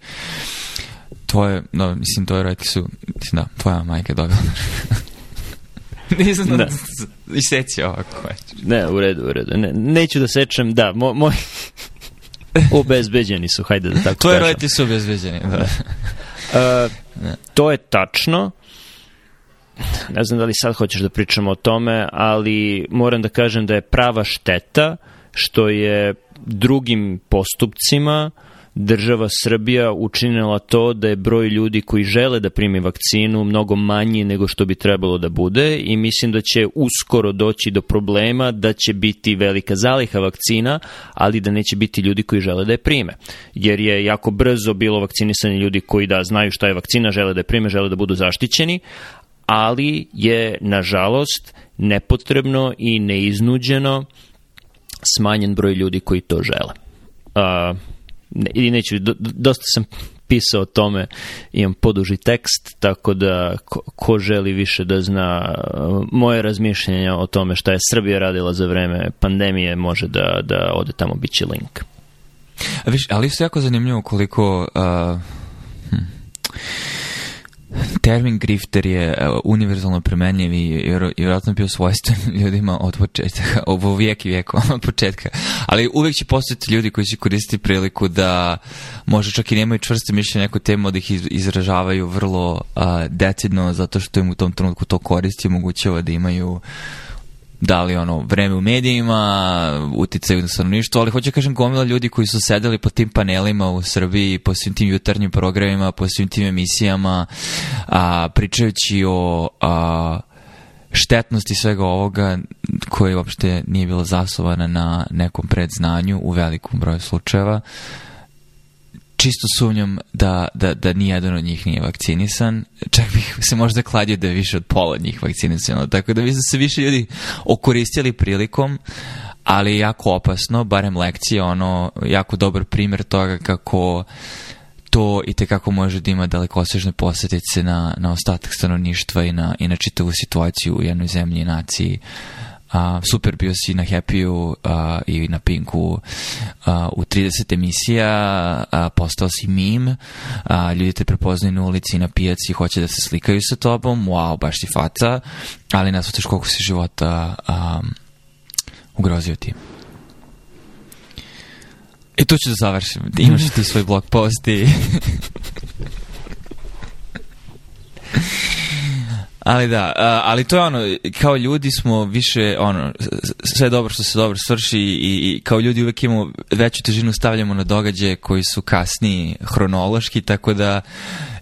tvoje, no, mislim, tvoje roditelji su, mislim, da, tvoja majka je dobila. Nisam da. iseci da ovako. Ne, u redu, u redu. Ne, neću da sečem, da, mo, moj... obezbeđeni su, hajde da tako Tvoje roditelji su obezbeđeni, da. da. Uh, to je tačno. Ne znam da li sad hoćeš da pričamo o tome, ali moram da kažem da je prava šteta što je drugim postupcima uh, država Srbija učinila to da je broj ljudi koji žele da primi vakcinu mnogo manji nego što bi trebalo da bude i mislim da će uskoro doći do problema da će biti velika zaliha vakcina, ali da neće biti ljudi koji žele da je prime. Jer je jako brzo bilo vakcinisanje ljudi koji da znaju šta je vakcina, žele da je prime, žele da budu zaštićeni, ali je, nažalost, nepotrebno i neiznuđeno smanjen broj ljudi koji to žele. Uh, i neću, dosta sam pisao o tome, imam poduži tekst, tako da ko, ko želi više da zna uh, moje razmišljenja o tome šta je Srbija radila za vreme pandemije, može da, da ode tamo, bit će link. A viš, ali isto jako zanimljivo koliko... Uh, hm termin grifter je e, univerzalno premenljiv i vjerojatno bio svojstven ljudima od početka, ovo vijek i vijeko, od početka. Ali uvijek će postojati ljudi koji će koristiti priliku da možda čak i nemaju čvrste mišljenje neku temu, da ih izražavaju vrlo uh, decidno zato što im u tom trenutku to koristi i omogućava da imaju uh, da li ono vreme u medijima, uticaju na stanovništvo, ali hoće da kažem gomila ljudi koji su sedeli po tim panelima u Srbiji, po svim tim jutarnjim programima, po svim tim emisijama, a, pričajući o a, štetnosti svega ovoga koja uopšte nije bila zasovana na nekom predznanju u velikom broju slučajeva čisto sumnjam da, da, da nijedan od njih nije vakcinisan. Čak bih se možda kladio da je više od pola njih vakcinisano. Tako da mislim da se više ljudi okoristili prilikom, ali jako opasno, barem lekcije, ono, jako dobar primjer toga kako to i te kako može da ima dalekosežne posljedice na, na ostatak stanovništva i na, i na čitavu situaciju u jednoj zemlji i naciji. Uh, A, super bio si na Happy-u i na Pinku a, u 30 emisija, a, postao si mim, a, ljudi te prepoznaju na ulici i na pijaci, hoće da se slikaju sa tobom, wow, baš ti faca, ali nasvatiš koliko si života a, ugrozio ti. I e, tu ću da završim. Da imaš ti svoj blog post i... Ali da, ali to je ono, kao ljudi smo više, ono, sve dobro što se dobro svrši i, i kao ljudi uvek imamo veću težinu stavljamo na događaje koji su kasniji hronološki, tako da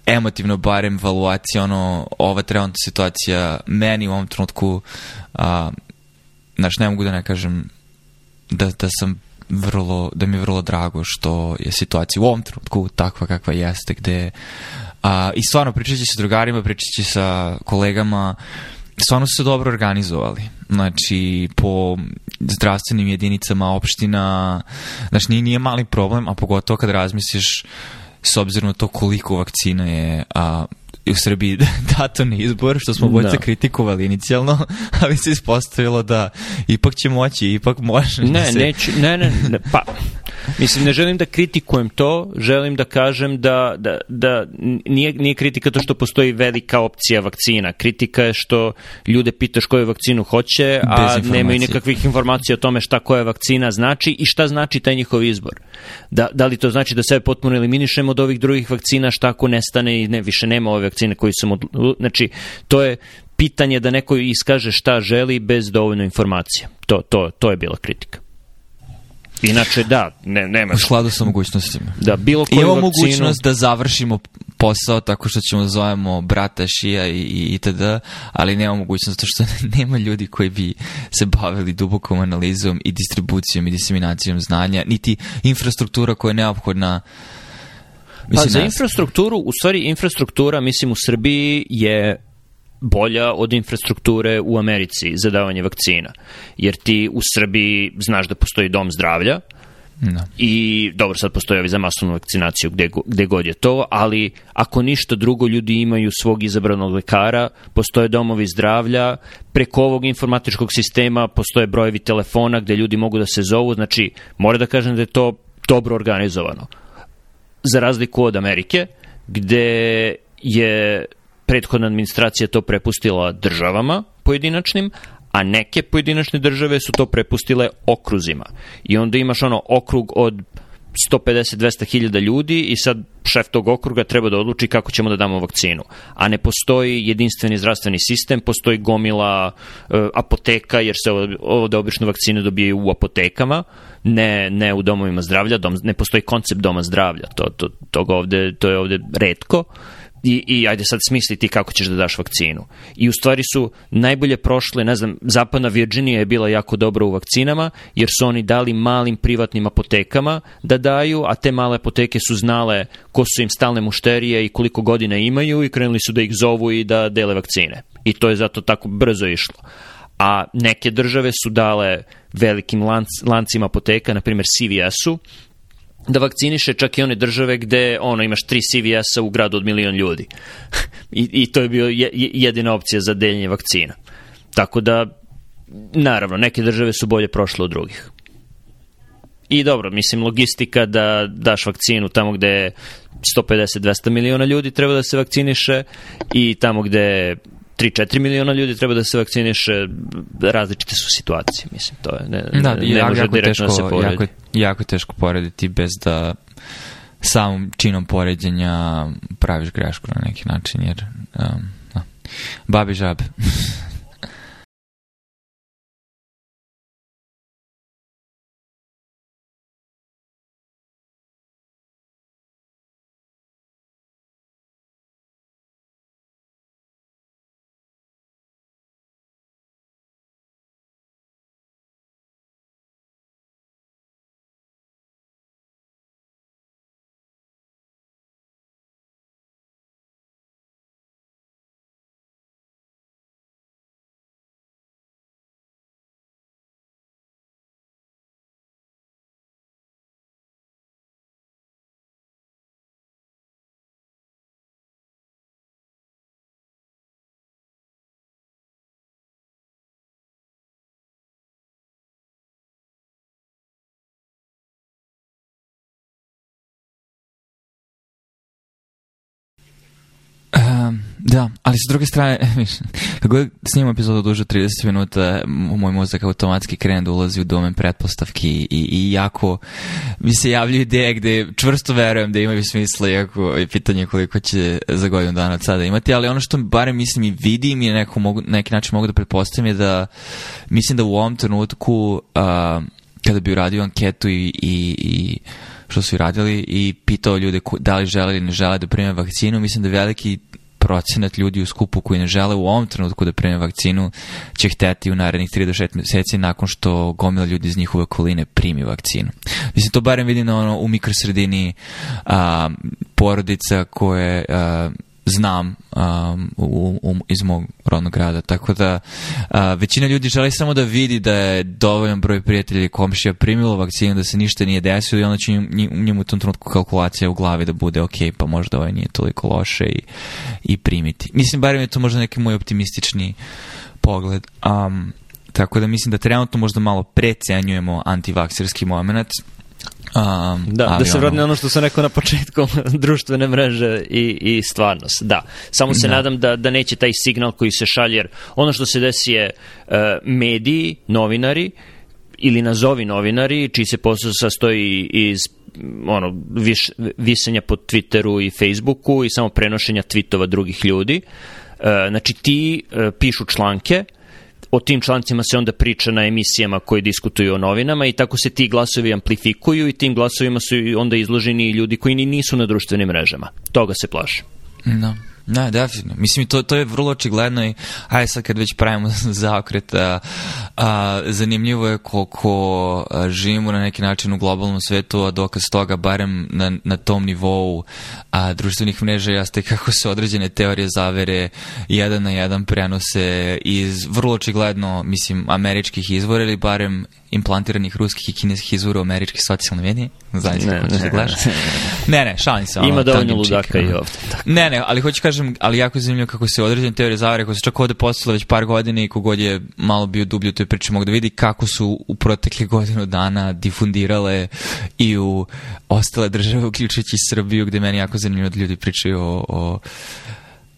emotivno barem valuacija, ono, ova trenutna situacija meni u ovom trenutku, a, znaš, ne mogu da ne kažem da, da sam vrlo, da mi je vrlo drago što je situacija u ovom trenutku takva kakva jeste, gde A, I stvarno pričajući sa drugarima, pričajući sa kolegama, stvarno su se dobro organizovali. Znači, po zdravstvenim jedinicama, opština, znači nije, nije mali problem, a pogotovo kad razmisliš s obzirom na to koliko vakcina je a, u Srbiji dato na izbor, što smo bojica no. Da. kritikovali inicijalno, ali se ispostavilo da ipak će moći, ipak može. Ne, da se... neću, ne, ne, ne, pa Mislim, ne želim da kritikujem to, želim da kažem da, da, da nije, nije kritika to što postoji velika opcija vakcina. Kritika je što ljude pitaš koju vakcinu hoće, a nemaju nikakvih informacija o tome šta koja vakcina znači i šta znači taj njihov izbor. Da, da li to znači da sebe potpuno eliminišemo od ovih drugih vakcina, šta ako nestane i ne, više nema ove vakcine koji sam... Od... Znači, to je, pitanje da neko iskaže šta želi bez dovoljno informacija. To, to, to je bila kritika. Inače, da, ne, nema. U skladu sa mogućnostima. Da, bilo koju vakcinu... mogućnost da završimo posao tako što ćemo da zovemo brata šija i, i itd., ali nema mogućnost to što nema ljudi koji bi se bavili dubokom analizom i distribucijom i diseminacijom znanja, niti infrastruktura koja je neophodna pa Mislim, pa za infrastrukturu, u stvari infrastruktura, mislim, u Srbiji je bolja od infrastrukture u Americi za davanje vakcina. Jer ti u Srbiji znaš da postoji dom zdravlja, No. Da. I dobro, sad postoje ovi za masovnu vakcinaciju gde, gde god je to, ali ako ništa drugo, ljudi imaju svog izabranog lekara, postoje domovi zdravlja, preko ovog informatičkog sistema postoje brojevi telefona gde ljudi mogu da se zovu, znači mora da kažem da je to dobro organizovano. Za razliku od Amerike, gde je prethodna administracija to prepustila državama pojedinačnim, a neke pojedinačne države su to prepustile okruzima. I onda imaš ono okrug od 150-200 hiljada ljudi i sad šef tog okruga treba da odluči kako ćemo da damo vakcinu. A ne postoji jedinstveni zdravstveni sistem, postoji gomila e, apoteka, jer se ovde obično vakcine dobijaju u apotekama, ne, ne u domovima zdravlja, dom, ne postoji koncept doma zdravlja, to, to, to, ovde, to je ovde redko i, i ajde sad smisliti kako ćeš da daš vakcinu. I u stvari su najbolje prošle, ne znam, zapadna Virginia je bila jako dobra u vakcinama, jer su oni dali malim privatnim apotekama da daju, a te male apoteke su znale ko su im stalne mušterije i koliko godina imaju i krenuli su da ih zovu i da dele vakcine. I to je zato tako brzo išlo. A neke države su dale velikim lanc, lancima apoteka, na primjer CVS-u, da vakciniše čak i one države gde ono imaš tri CVS-a u gradu od milion ljudi. I, I to je bio jedina opcija za deljenje vakcina. Tako da, naravno, neke države su bolje prošle od drugih. I dobro, mislim, logistika da daš vakcinu tamo gde 150-200 miliona ljudi treba da se vakciniše i tamo gde 3-4 miliona ljudi treba da se vakciniše, različite su situacije, mislim, to je, ne, da, ne jako, može jako direktno da teško, da se poredi. Jako, jako je teško porediti bez da samom činom poređenja praviš grešku na neki način, jer um, da. babi žabe. Da, ali sa druge strane, kako snimam epizodu duže 30 minuta, moj mozak automatski krene da ulazi u domen pretpostavki i, i jako mi se javljaju ideje gde čvrsto verujem da imaju smisla, iako je pitanje koliko će za godinu dana od sada imati, ali ono što barem mislim i vidim i neko mogu, neki način mogu da pretpostavim je da mislim da u ovom trenutku uh, kada bi uradio anketu i, i, i što su i radili i pitao ljude da li žele ili ne žele da prime vakcinu, mislim da veliki procenat ljudi u skupu koji ne žele u ovom trenutku da prime vakcinu će hteti u narednih 3 do 6 meseci nakon što gomila ljudi iz njihove okoline primi vakcinu. Mislim, to barem vidim ono, u mikrosredini a, porodica koje a, znam um, u, u, iz mog rodnog grada. Tako da a, uh, većina ljudi želi samo da vidi da je dovoljan broj prijatelja i komšija primilo vakcinu, da se ništa nije desilo i onda će njemu u tom trenutku kalkulacija u glavi da bude ok, pa možda ovaj nije toliko loše i, i primiti. Mislim, barem je to možda neki moj optimistični pogled. Um, tako da mislim da trenutno možda malo precenjujemo antivakserski moment, Um, da, ali da se vrati ono... ono što sam rekao na početku, društvene mreže i, i stvarnost, da. Samo se da. nadam da, da neće taj signal koji se šalje, jer ono što se desi je uh, mediji, novinari, ili nazovi novinari, čiji se posao sastoji iz ono, viš, visenja po Twitteru i Facebooku i samo prenošenja tweetova drugih ljudi. Uh, znači, ti uh, pišu članke, uh, o tim člancima se onda priča na emisijama koje diskutuju o novinama i tako se ti glasovi amplifikuju i tim glasovima su onda izloženi ljudi koji ni nisu na društvenim mrežama. Toga se plašim. Da. No. Da, definitivno. Mislim, to, to je vrlo očigledno i aj sad kad već pravimo zaokret, a, a, zanimljivo je koliko a, živimo na neki način u globalnom svetu, a dokaz toga, barem na, na tom nivou a, društvenih mreža, jeste kako se određene teorije zavere jedan na jedan prenose iz vrlo očigledno, mislim, američkih izvora ili barem implantiranih ruskih i kineskih izvora u američki socijalni mediji. medije. se ne, ne, da ne, ne, šalim se. Ima ono, dovoljno ludaka i ovde. Tako. Ne, ne, ali hoću kažem, ali jako je zanimljivo kako se određene teorije zavere koje su čak ovde postale već par godina i kogod je malo bio dublje u toj priči mogu da vidi kako su u protekle godinu dana difundirale i u ostale države, uključujući Srbiju, gde meni jako zanimljivo da ljudi pričaju o, o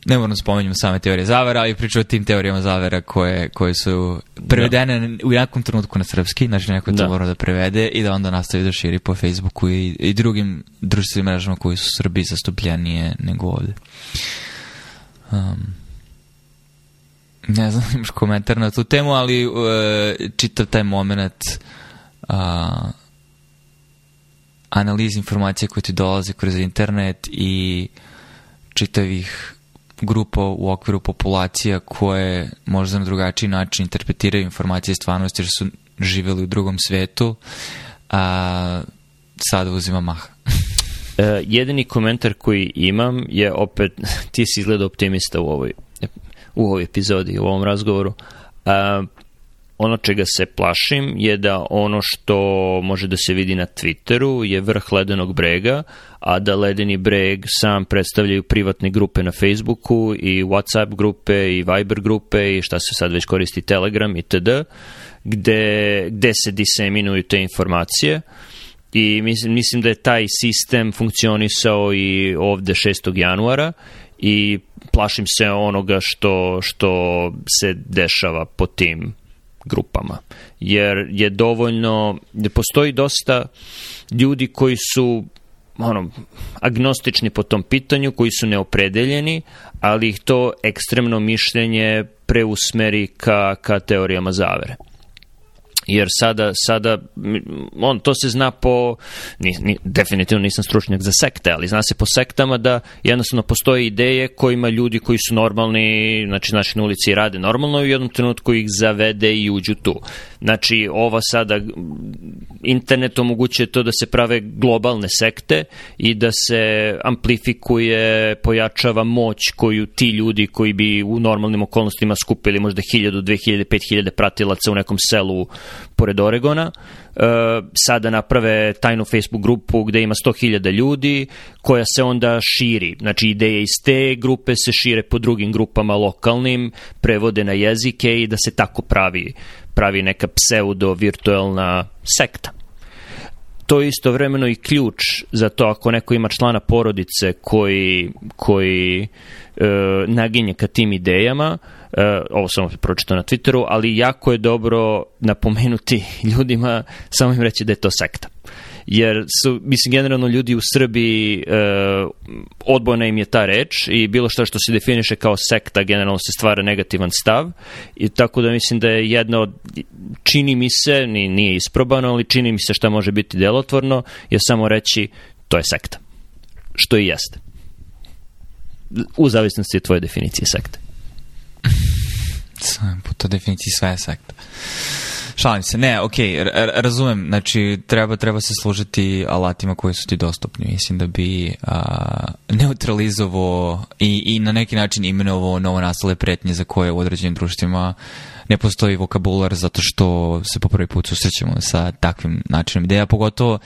ne moram da spominjam same teorije zavera, ali priču o tim teorijama zavera koje, koje su prevedene da. u nekom trenutku na srpski, znači neko to da. morao da prevede i da onda nastavi da širi po Facebooku i, i drugim društvenim mrežama koji su Srbi zastupljenije nego ovde. Um, ne znam, imaš komentar na tu temu, ali uh, čitav taj moment uh, analiz informacija koje ti dolaze kroz internet i čitavih grupa u okviru populacija koje možda na drugačiji način interpretiraju informacije stvarnosti jer su živeli u drugom svetu, a sad uzima maha. e, jedini komentar koji imam je opet, ti si izgleda optimista u ovoj, u ovoj epizodi, u ovom razgovoru. A, ono čega se plašim je da ono što može da se vidi na Twitteru je vrh ledenog brega, a da ledeni breg sam predstavljaju privatne grupe na Facebooku i WhatsApp grupe i Viber grupe i šta se sad već koristi Telegram i td. Gde, gde se diseminuju te informacije i mislim, mislim da je taj sistem funkcionisao i ovde 6. januara i plašim se onoga što, što se dešava po tim grupama, jer je dovoljno, da postoji dosta ljudi koji su ono, agnostični po tom pitanju, koji su neopredeljeni, ali ih to ekstremno mišljenje preusmeri ka, ka teorijama zavere jer sada, sada on, to se zna po, ni, ni, definitivno nisam stručnjak za sekte, ali zna se po sektama da jednostavno postoje ideje kojima ljudi koji su normalni, znači naši na ulici rade normalno i u jednom trenutku ih zavede i uđu tu. Znači, ova sada, internet omogućuje to da se prave globalne sekte i da se amplifikuje, pojačava moć koju ti ljudi koji bi u normalnim okolnostima skupili možda 1000, 2000, 5000 pratilaca u nekom selu pored Oregona, e, sada naprave tajnu Facebook grupu gde ima 100.000 ljudi koja se onda širi. Znači ideje iz te grupe se šire po drugim grupama lokalnim, prevode na jezike i da se tako pravi pravi neka pseudo-virtuelna sekta. To je istovremeno i ključ za to ako neko ima člana porodice koji, koji e, naginje ka tim idejama, e, ovo sam opet pročitao na Twitteru, ali jako je dobro napomenuti ljudima, samo im reći da je to sekta jer su, mislim, generalno ljudi u Srbiji e, odbojna im je ta reč i bilo šta što se definiše kao sekta generalno se stvara negativan stav i tako da mislim da je jedna od, čini mi se, ni, nije isprobano, ali čini mi se šta može biti delotvorno, je samo reći to je sekta. Što i jeste. U zavisnosti od tvoje definicije sekte. Sam, puta to definiciji sve je sekta. Šalim se, ne, ok, razumem, znači treba, treba se služiti alatima koji su ti dostupni. Mislim da bi a, neutralizovo i, i na neki način imenovo novo nastale pretnje za koje u određenim društvima ne postoji vokabular zato što se po prvi put susrećemo sa takvim načinom ideja, pogotovo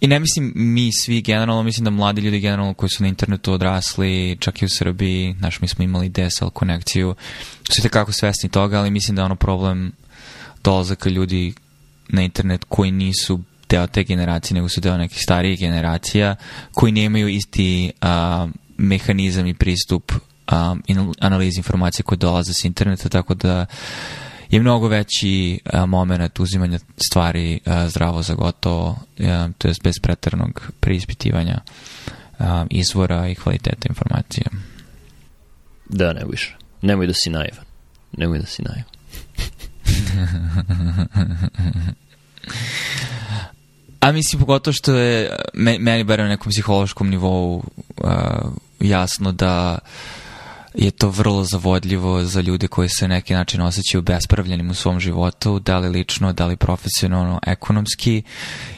i ne mislim mi svi generalno, mislim da mladi ljudi generalno koji su na internetu odrasli, čak i u Srbiji, znaš, mi smo imali DSL konekciju, su tekako svesni toga, ali mislim da je ono problem dolazaka ljudi na internet koji nisu deo te generacije, nego su deo nekih starijih generacija, koji nemaju isti a, mehanizam i pristup a, in, analizi informacije koje dolaze s interneta, tako da je mnogo veći a, moment uzimanja stvari a, zdravo za gotovo, a, to je bez preternog preispitivanja a, izvora i kvaliteta informacija. Da, ne više. Nemoj da si naivan. Nemoj da si naivan. A mislim, pogotovo što je meni, bar na nekom psihološkom nivou uh, jasno da je to vrlo zavodljivo za ljude koji se neki način osjećaju bespravljenim u svom životu, da li lično, da li profesionalno, ekonomski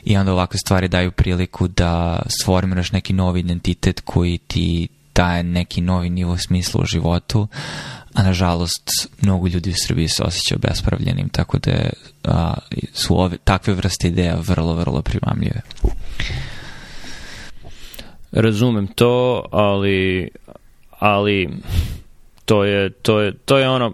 i onda ovakve stvari daju priliku da sformiraš neki novi identitet koji ti daje neki novi nivo smisla u životu a nažalost mnogo ljudi u Srbiji se osjeća obespravljenim, tako da a, su ove, takve vrste ideja vrlo, vrlo primamljive. Razumem to, ali ali to je, to je, to je ono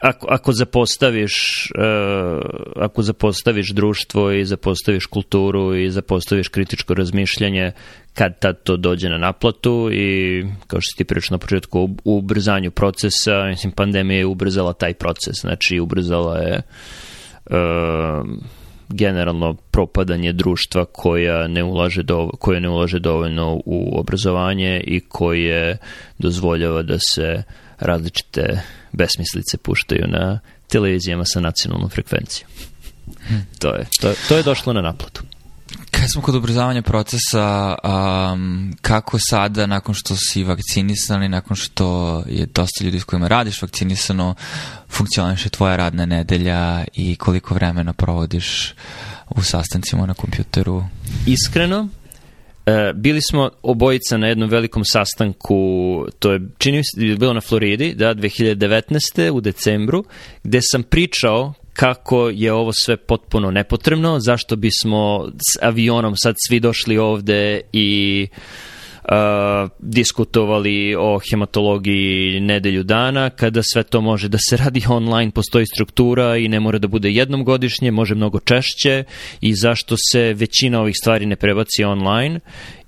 ako, ako zapostaviš uh, ako zapostaviš društvo i zapostaviš kulturu i zapostaviš kritičko razmišljanje kad tad to dođe na naplatu i kao što si ti pričao na početku u ubrzanju procesa, mislim pandemija je ubrzala taj proces, znači ubrzala je uh, generalno propadanje društva koja ne ulaže do, koje ne ulaže dovoljno u obrazovanje i koje dozvoljava da se uh, različite besmislice puštaju na televizijama sa nacionalnom frekvencijom. Hmm. To, je, to, to je došlo na naplatu. Kad smo kod ubrzavanja procesa, um, kako sada, nakon što si vakcinisan i nakon što je dosta ljudi s kojima radiš vakcinisano, funkcioniše tvoja radna nedelja i koliko vremena provodiš u sastancima na kompjuteru? Iskreno, E, bili smo obojica na jednom velikom sastanku, to je, čini se, da je bilo na Floridi, da, 2019. u decembru, gde sam pričao kako je ovo sve potpuno nepotrebno, zašto bismo s avionom sad svi došli ovde i uh, diskutovali o hematologiji nedelju dana, kada sve to može da se radi online, postoji struktura i ne mora da bude jednom godišnje, može mnogo češće i zašto se većina ovih stvari ne prebaci online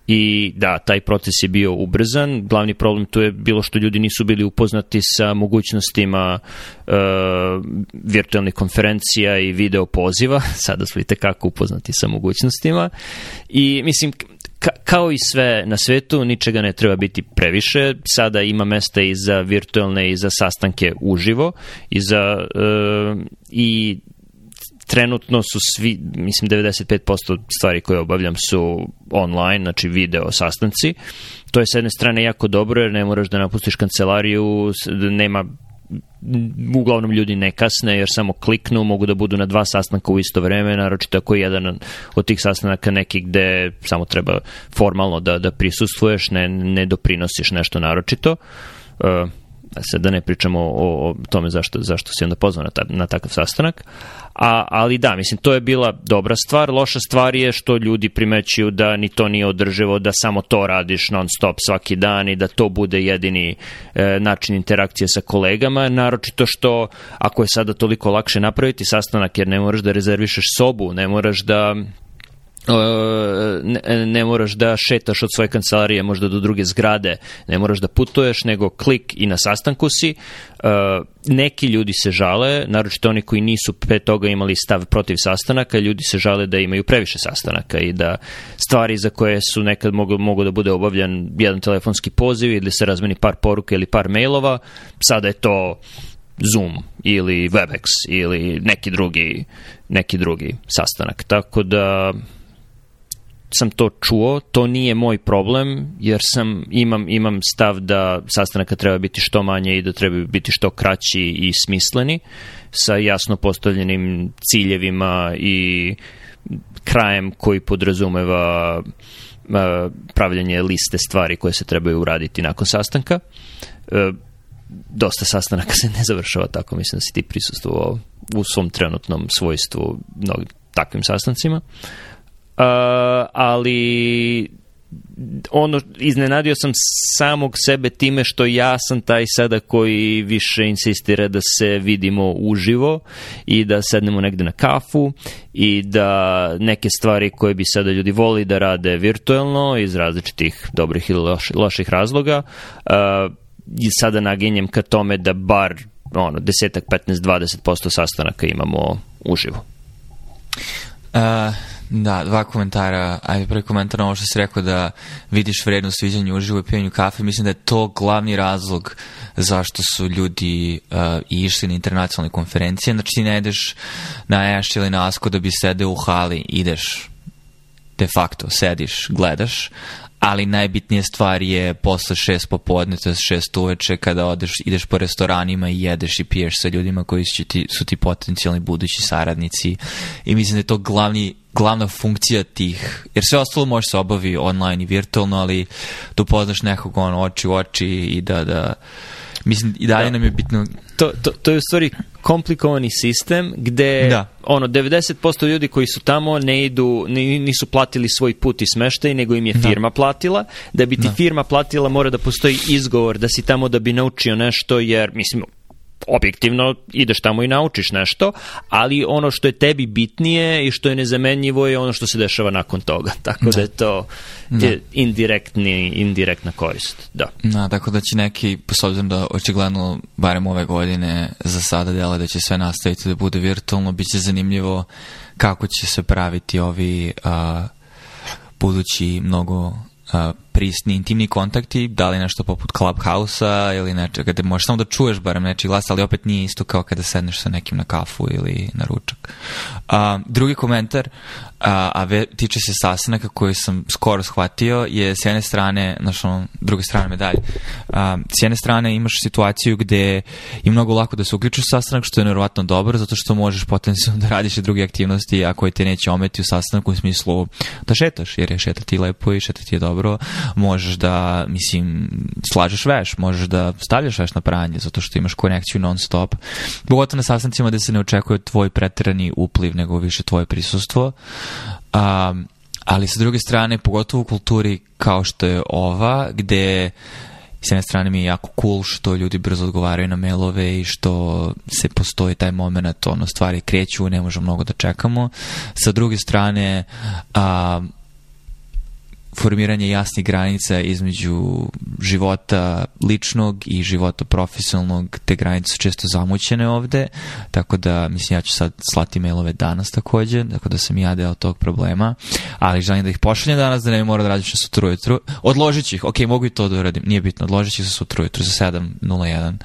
I da, taj proces je bio ubrzan. Glavni problem tu je bilo što ljudi nisu bili upoznati sa mogućnostima e, virtualnih konferencija i video poziva. Sada su i tekako upoznati sa mogućnostima. I mislim, ka, kao i sve na svetu, ničega ne treba biti previše. Sada ima mesta i za virtualne i za sastanke uživo i za uh, i trenutno su svi, mislim 95% stvari koje obavljam su online, znači video sastanci. To je s jedne strane jako dobro jer ne moraš da napustiš kancelariju, nema uglavnom ljudi ne kasne jer samo kliknu, mogu da budu na dva sastanka u isto vreme, naročito ako je jedan od tih sastanaka neki gde samo treba formalno da, da prisustuješ, ne, ne doprinosiš nešto naročito. Uh, Pa sad da ne pričamo o, o tome zašto, zašto si onda pozvao na, ta, na takav sastanak. A, ali da, mislim, to je bila dobra stvar. Loša stvar je što ljudi primećuju da ni to nije održivo, da samo to radiš non stop svaki dan i da to bude jedini e, način interakcije sa kolegama. Naročito što ako je sada toliko lakše napraviti sastanak jer ne moraš da rezervišeš sobu, ne moraš da E, ne, ne moraš da šetaš od svoje kancelarije možda do druge zgrade, ne moraš da putuješ, nego klik i na sastanku si. Uh, neki ljudi se žale, naročito oni koji nisu pre toga imali stav protiv sastanaka, ljudi se žale da imaju previše sastanaka i da stvari za koje su nekad mogu, mogu da bude obavljan jedan telefonski poziv ili se razmeni par poruka ili par mailova, sada je to Zoom ili Webex ili neki drugi, neki drugi sastanak. Tako da sam to čuo, to nije moj problem, jer sam, imam, imam stav da sastanaka treba biti što manje i da treba biti što kraći i smisleni, sa jasno postavljenim ciljevima i krajem koji podrazumeva e, pravljanje liste stvari koje se trebaju uraditi nakon sastanka. E, dosta sastanaka se ne završava tako, mislim da si ti prisustuo u svom trenutnom svojstvu mnogim takvim sastancima. Uh, ali ono iznenadio sam samog sebe time što ja sam taj sada koji više insistira da se vidimo uživo i da sednemo negde na kafu i da neke stvari koje bi sada ljudi voli da rade virtuelno iz različitih dobrih ili loš, loših razloga uh, i sada naginjem ka tome da bar ono, desetak, 15, 20% sastanaka imamo uživo. Uh, Da, dva komentara. Ajde, prvi komentar na ovo što si rekao da vidiš vrednost viđenja uživo i pijenju kafe. Mislim da je to glavni razlog zašto su ljudi uh, išli na internacionalne konferencije. Znači ti ne ideš na Eš ili na Asko da bi sedeo u hali, ideš de facto, sediš, gledaš, ali najbitnija stvar je posle šest popodne, to je šest uveče, kada odeš, ideš po restoranima i jedeš i piješ sa ljudima koji su ti, su ti potencijalni budući saradnici. I mislim da je to glavni glavna funkcija tih, jer sve ostalo može se obavi online i virtualno, ali da upoznaš nekog on oči u oči i da, da mislim i dalje da. nam je bitno to, to, to je u stvari komplikovani sistem gde da. ono 90% ljudi koji su tamo ne idu nisu platili svoj put i smeštaj nego im je da. firma da. platila da bi ti da. firma platila mora da postoji izgovor da si tamo da bi naučio nešto jer mislim objektivno ideš tamo i naučiš nešto, ali ono što je tebi bitnije i što je nezamenljivo je ono što se dešava nakon toga. Tako da, da je to da. indirektni, indirektna korist. Da. Na, da, tako da će neki, s obzirom da očigledno, barem ove godine, za sada dela da će sve nastaviti da bude virtualno, bit će zanimljivo kako će se praviti ovi uh, budući mnogo uh, prisni intimni kontakti, da li nešto poput Clubhouse-a ili nešto, kada možeš samo da čuješ barem nečiji glas, ali opet nije isto kao kada sedneš sa nekim na kafu ili na ručak. A, drugi komentar, a, a ve, tiče se sastanaka koji sam skoro shvatio, je s jedne strane, znaš ono, druge strane medalje, a, s jedne strane imaš situaciju gde je mnogo lako da se uključiš u sastanak, što je nevjerovatno dobro, zato što možeš potencijalno da radiš i druge aktivnosti, a koje te neće ometi u sastanku u smislu da šetaš, jer je šetati lepo i šetati je dobro, možeš da, mislim, slažeš veš, možeš da stavljaš veš na pranje, zato što imaš konekciju non stop. Pogotovo na sastancima gde se ne očekuje tvoj pretrani upliv, nego više tvoje prisustvo. A, ali sa druge strane, pogotovo u kulturi kao što je ova, gde s jedne strane mi je jako cool što ljudi brzo odgovaraju na mailove i što se postoji taj moment, ono, stvari kreću, ne možemo mnogo da čekamo. Sa druge strane, a, formiranje jasnih granica između života ličnog i života profesionalnog, te granice su često zamućene ovde, tako da mislim ja ću sad slati mailove danas takođe, tako da sam i ja deo tog problema, ali želim da ih pošaljem danas, da ne mora da radim što sutra ujutru. Odložit ću ih, ok, mogu i to da uradim, nije bitno, odložit ću ih za sutra ujutru, za 7.01.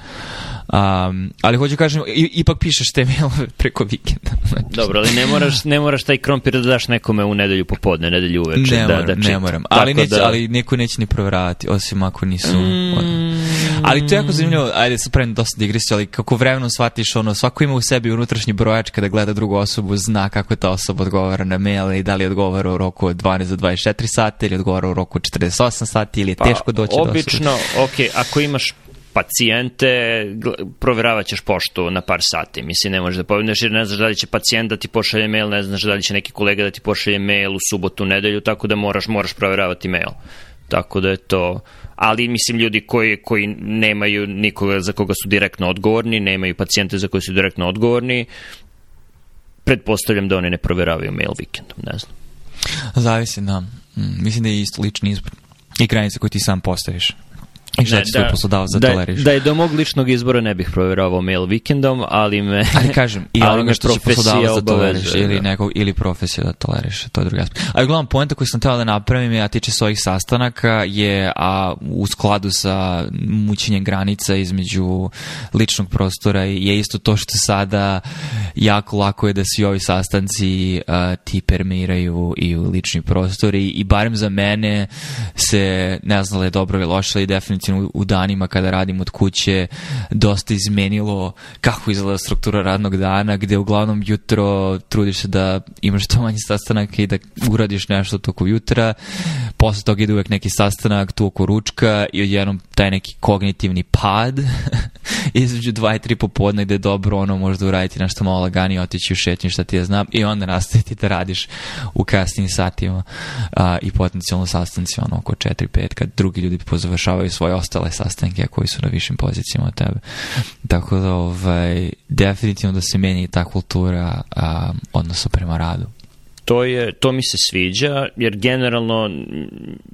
Um, ali hoću kažem, ipak pišeš te mailove preko vikenda. Znači. Dobro, ali ne moraš, ne moraš taj krompir da daš nekome u nedelju popodne, nedelju uveče, ne da, da čita. Ne moram, problem. Ali, neće, da... ali niko neće ni provjeravati, osim ako nisu... Mm. Ali to je jako zanimljivo, ajde sad pravim dosta digresiju, ali kako vremenom shvatiš ono, svako ima u sebi unutrašnji brojač kada gleda drugu osobu, zna kako ta osoba odgovara na mail i da li odgovara u roku od 12 do 24 sata ili odgovara u roku 48 sati ili je pa, teško pa, doći obično, do Obično, ok, ako imaš pacijente, proveravat ćeš poštu na par sati, mislim ne možeš da pobjedneš jer ne znaš da li će pacijent da ti pošalje mail, ne znaš da li će neki kolega da ti pošalje mail u subotu, nedelju, tako da moraš, moraš proveravati mail. Tako da je to, ali mislim ljudi koji, koji nemaju nikoga za koga su direktno odgovorni, nemaju pacijente za koje su direktno odgovorni, pretpostavljam da oni ne proveravaju mail vikendom, ne znam. Zavisi, da. Mislim da je isto lični izbor i granice koje ti sam postaviš. I šta da, će da, poslodavac da, toleriš? Da je do mog ličnog izbora ne bih provjeravao mail vikendom, ali me... Ali kažem, i ali onoga što će poslodavac da toleriš, ili, da. nekog, ili profesiju da toleriš, to je druga aspekt. A uglavnom, poenta koju sam trebala da napravim, a tiče svojih sastanaka, je a, u skladu sa mućenjem granica između ličnog prostora je isto to što sada jako lako je da svi ovi sastanci a, ti permiraju i u lični prostor i, i barem za mene se ne znam da je dobro ili loše, i definitivno definitivno u danima kada radim od kuće dosta izmenilo kako izgleda struktura radnog dana, gde uglavnom jutro trudiš se da imaš to manje sastanaka i da uradiš nešto toku jutra, posle toga ide uvek neki sastanak tu oko ručka i odjednom taj neki kognitivni pad između 2 i 3 popodne gde je dobro ono možda uraditi nešto malo laganije, otići u šetnju šta ti ja znam i onda nastaviti da radiš u kasnim satima a, i potencijalno sastanci ono oko 4-5 kad drugi ljudi pozavršavaju svoje ostale sastanke koji su na višim pozicijama od tebe. Tako da ovaj, definitivno da se meni ta kultura a, odnosa prema radu to, je, to mi se sviđa, jer generalno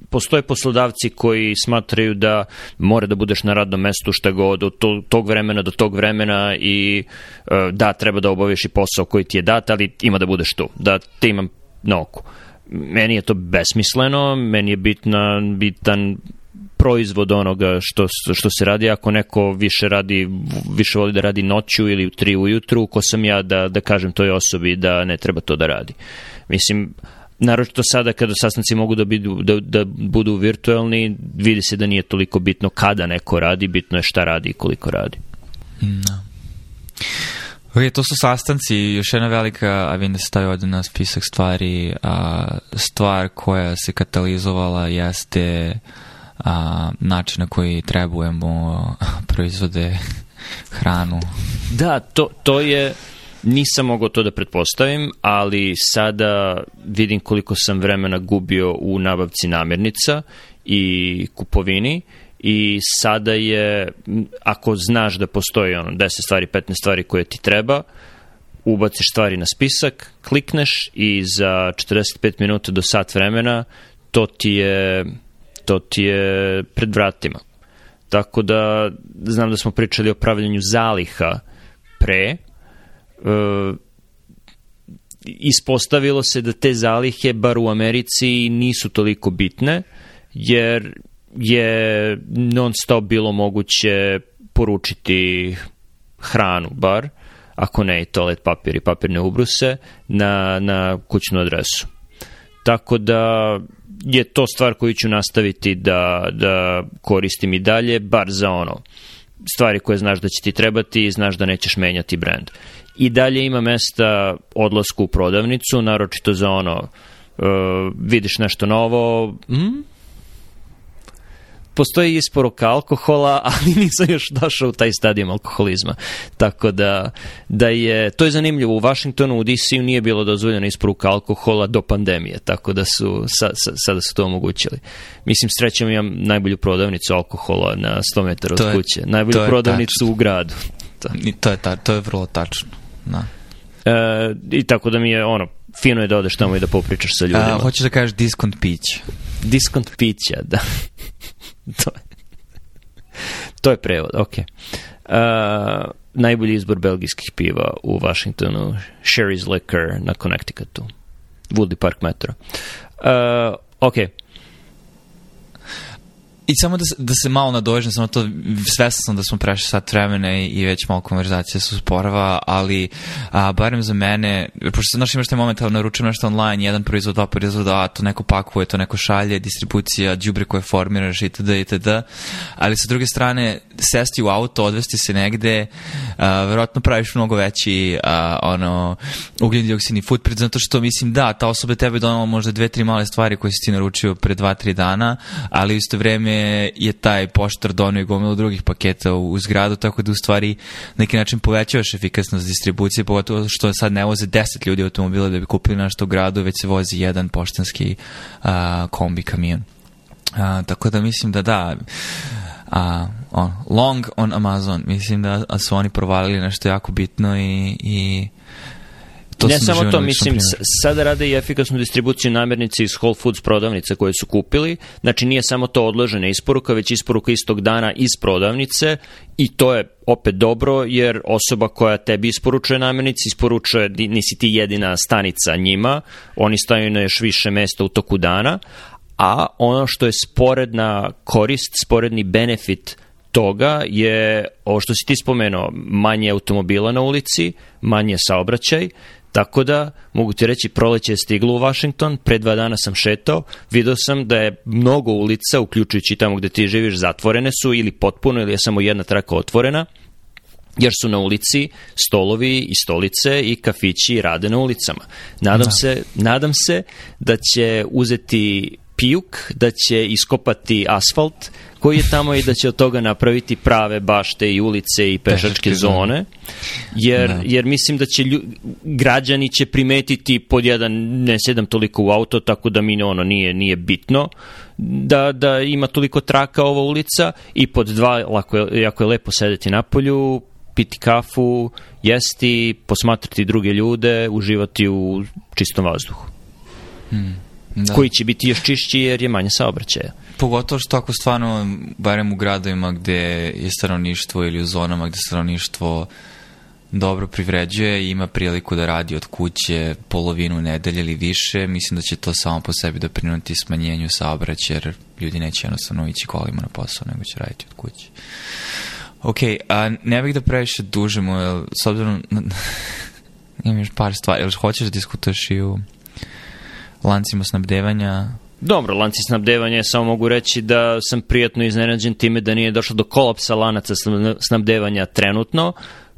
postoje poslodavci koji smatraju da mora da budeš na radnom mestu šta god, od tog vremena do tog vremena i e, da, treba da obaviš i posao koji ti je dat, ali ima da budeš tu, da te imam na oku. Meni je to besmisleno, meni je bitna, bitan proizvod onoga što, što se radi. Ako neko više radi, više voli da radi noću ili u tri ujutru, ko sam ja da, da kažem toj osobi da ne treba to da radi. Mislim, naročito sada kada sastanci mogu da, bidu, da, da budu virtuelni, vidi se da nije toliko bitno kada neko radi, bitno je šta radi i koliko radi. No. Da. Ok, to su sastanci, još jedna velika, a vidim da se stavi ovde na spisak stvari, a stvar koja se katalizovala jeste a, način na koji trebujemo proizvode hranu. Da, to, to je, nisam mogao to da pretpostavim, ali sada vidim koliko sam vremena gubio u nabavci namirnica i kupovini i sada je, ako znaš da postoji ono 10 stvari, 15 stvari koje ti treba, ubaciš stvari na spisak, klikneš i za 45 minuta do sat vremena to ti je to ti je pred vratima. Tako da, znam da smo pričali o pravljenju zaliha pre, e, ispostavilo se da te zalihe, bar u Americi, nisu toliko bitne, jer je non stop bilo moguće poručiti hranu bar, ako ne i toalet papir i papirne ubruse, na, na kućnu adresu. Tako da je to stvar koju ću nastaviti da, da koristim i dalje, bar za ono stvari koje znaš da će ti trebati i znaš da nećeš menjati brand. I dalje ima mesta odlasku u prodavnicu, naročito za ono, uh, vidiš nešto novo, mm, postoji isporuka alkohola, ali nisam još došao u taj stadijum alkoholizma. Tako da, da je, to je zanimljivo, u Vašingtonu, u DC-u nije bilo dozvoljeno isporuka alkohola do pandemije, tako da su, sa, sa, sada su to omogućili. Mislim, srećem imam najbolju prodavnicu alkohola na 100 metara od je, kuće, najbolju prodavnicu u gradu. To. I to je, ta, to je vrlo tačno. Da. E, I tako da mi je ono, fino je da odeš tamo i da popričaš sa ljudima. A, hoćeš da kažeš diskont pića. Diskont pića, da. to, je, to je prevod, ok. Uh, najbolji izbor belgijskih piva u Washingtonu, Sherry's Liquor na Connecticutu, Woody Park Metro. Uh, okay. I samo da se, da se malo nadožem, samo to svesna sam da smo prešli sat vremena i, i već malo konverzacija su sporava, ali a, barem za mene, pošto znaš imaš taj moment, naručujem nešto online, jedan proizvod, dva proizvoda, a to neko pakuje, to neko šalje, distribucija, džubre koje formiraš itd. itd. Ali sa druge strane, sesti u auto, odvesti se negde, a, verovatno praviš mnogo veći a, ono, ugljen dioksidni footprint, zato što mislim da, ta osoba tebe donala možda dve, tri male stvari koje si ti naručio pre dva, tri dana, ali u isto vreme kasnije je taj poštar donio gomilu drugih paketa u, u zgradu, tako da u stvari neki način povećavaš efikasnost distribucije, pogotovo što sad ne voze 10 ljudi automobila da bi kupili našto u gradu, već se vozi jedan poštanski a, kombi kamion. A, tako da mislim da da, a, on, long on Amazon, mislim da su oni provalili nešto jako bitno i, i To ne samo to, mislim, sada rade i efikasnu distribuciju namirnice iz Whole Foods prodavnice koje su kupili. Znači, nije samo to odložena isporuka, već isporuka istog dana iz prodavnice i to je opet dobro, jer osoba koja tebi isporučuje namirnice, isporučuje, nisi ti jedina stanica njima, oni staju na još više mesta u toku dana, a ono što je sporedna korist, sporedni benefit toga je, ovo što si ti spomenuo, manje automobila na ulici, manje saobraćaj, Tako da, mogu ti reći, proleće je stiglo u Vašington, pre dva dana sam šetao, video sam da je mnogo ulica, uključujući tamo gde ti živiš, zatvorene su ili potpuno ili je samo jedna traka otvorena, jer su na ulici stolovi i stolice i kafići rade na ulicama. Nadam, da. se, nadam se da će uzeti pijuk, da će iskopati asfalt, koji je tamo i da će od toga napraviti prave bašte i ulice i pešačke zone, jer, da. jer mislim da će lju, građani će primetiti pod jedan, ne sedam toliko u auto, tako da mi ono nije, nije bitno, da, da ima toliko traka ova ulica i pod dva, lako je, jako je lepo sedeti na polju, piti kafu, jesti, posmatrati druge ljude, uživati u čistom vazduhu. Hmm da. koji će biti još čišći jer je manje saobraćaja. Pogotovo što ako stvarno, barem u gradovima gde je stanovništvo ili u zonama gde stanovništvo dobro privređuje i ima priliku da radi od kuće polovinu nedelje ili više, mislim da će to samo po sebi doprinuti smanjenju saobraćaja jer ljudi neće jednostavno ići kolima na posao nego će raditi od kuće. Ok, a ne bih da previše dužimo, jer s obzirom na, imam još par stvari, ili hoćeš da diskutuješ i u lancima snabdevanja? Dobro, lanci snabdevanja, samo mogu reći da sam prijatno iznenađen time da nije došlo do kolapsa lanaca snabdevanja trenutno.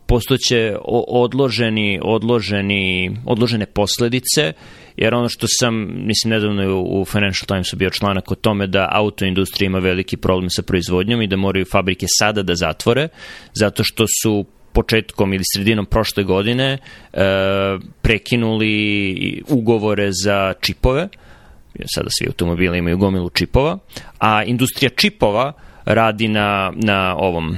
Postoće odloženi, odloženi, odložene posledice, jer ono što sam, mislim, nedavno u Financial Timesu bio članak o tome da autoindustrija ima veliki problem sa proizvodnjom i da moraju fabrike sada da zatvore, zato što su početkom ili sredinom prošle godine e, prekinuli ugovore za čipove, jer sada svi automobili imaju gomilu čipova, a industrija čipova radi na, na ovom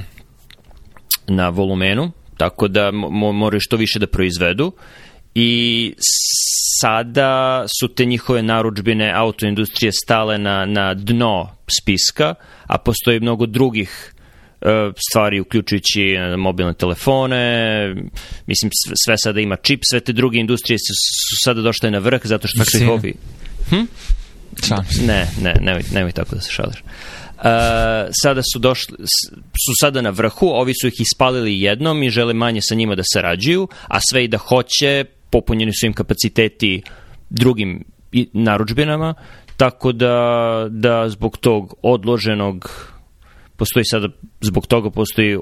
na volumenu, tako da mo, moraju što više da proizvedu i sada su te njihove naručbine autoindustrije stale na, na dno spiska, a postoji mnogo drugih E, stvari uključujući e, mobilne telefone, mislim sve sada ima čip, sve te druge industrije su sada došle na vrh zato što Vakcine. su hobi. Hm? Ne, ne, nemoj, nemoj tako da se šališ. Uh, e, sada su došli, su sada na vrhu, ovi su ih ispalili jednom i žele manje sa njima da sarađuju, a sve i da hoće, popunjeni su im kapaciteti drugim naručbinama, tako da, da zbog tog odloženog postoji sada, zbog toga postoji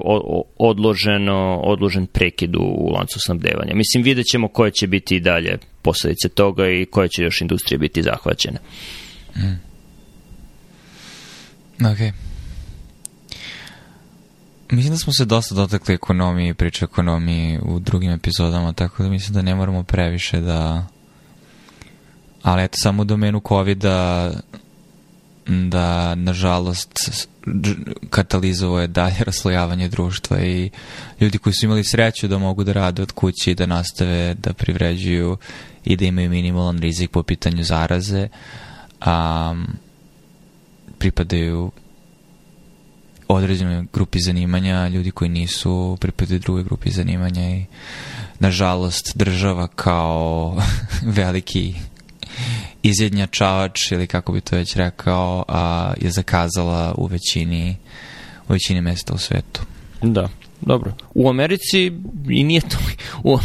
odloženo, odložen prekid u lancu snabdevanja. Mislim, vidjet ćemo koje će biti i dalje posledice toga i koje će još industrije biti zahvaćene. Mm. Ok. Mislim da smo se dosta dotakli ekonomije i priče ekonomiji u drugim epizodama, tako da mislim da ne moramo previše da... Ali eto, samo u domenu COVID-a da nažalost katalizovao je dalje raslojavanje društva i ljudi koji su imali sreću da mogu da rade od kuće i da nastave da privređuju i da imaju minimalan rizik po pitanju zaraze um, pripadaju određenoj grupi zanimanja, ljudi koji nisu pripadaju druge grupi zanimanja i nažalost država kao veliki izjednjačavač ili kako bi to već rekao a, je zakazala u većini u većini mesta u svetu. Da, dobro. U Americi i nije to... U,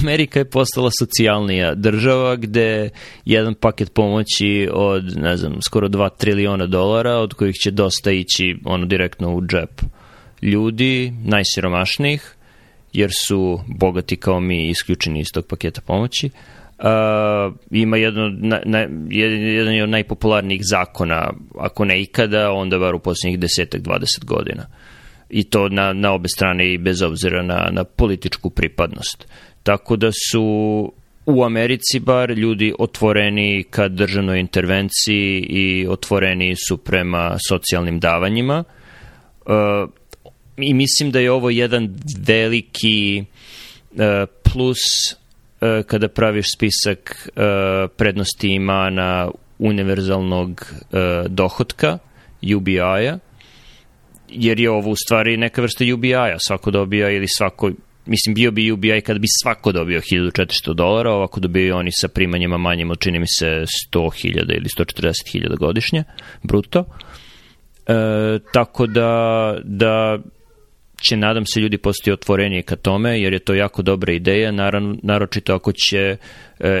Amerika je postala socijalnija država gde jedan paket pomoći od, ne znam, skoro 2 triliona dolara, od kojih će dosta ići ono direktno u džep ljudi, najsiromašnijih, jer su bogati kao mi isključeni iz tog paketa pomoći, Uh, ima jedno, na, na, jedan, jedan od najpopularnijih zakona, ako ne ikada, onda bar u posljednjih desetak, dvadeset godina. I to na, na obe strane i bez obzira na, na političku pripadnost. Tako da su u Americi bar ljudi otvoreni ka državnoj intervenciji i otvoreni su prema socijalnim davanjima. Uh, I mislim da je ovo jedan veliki uh, plus Eh, kada praviš spisak eh, prednosti imana univerzalnog eh, dohotka, UBI-a, jer je ovo u stvari neka vrsta UBI-a, svako dobija ili svako mislim, bio bi UBI kada bi svako dobio 1400 dolara, ovako dobio oni sa primanjima manjim od, čini mi se, 100.000 ili 140.000 godišnje, bruto. E, tako da, da će, nadam se, ljudi postati otvorenije ka tome, jer je to jako dobra ideja, naravno, naročito ako će e,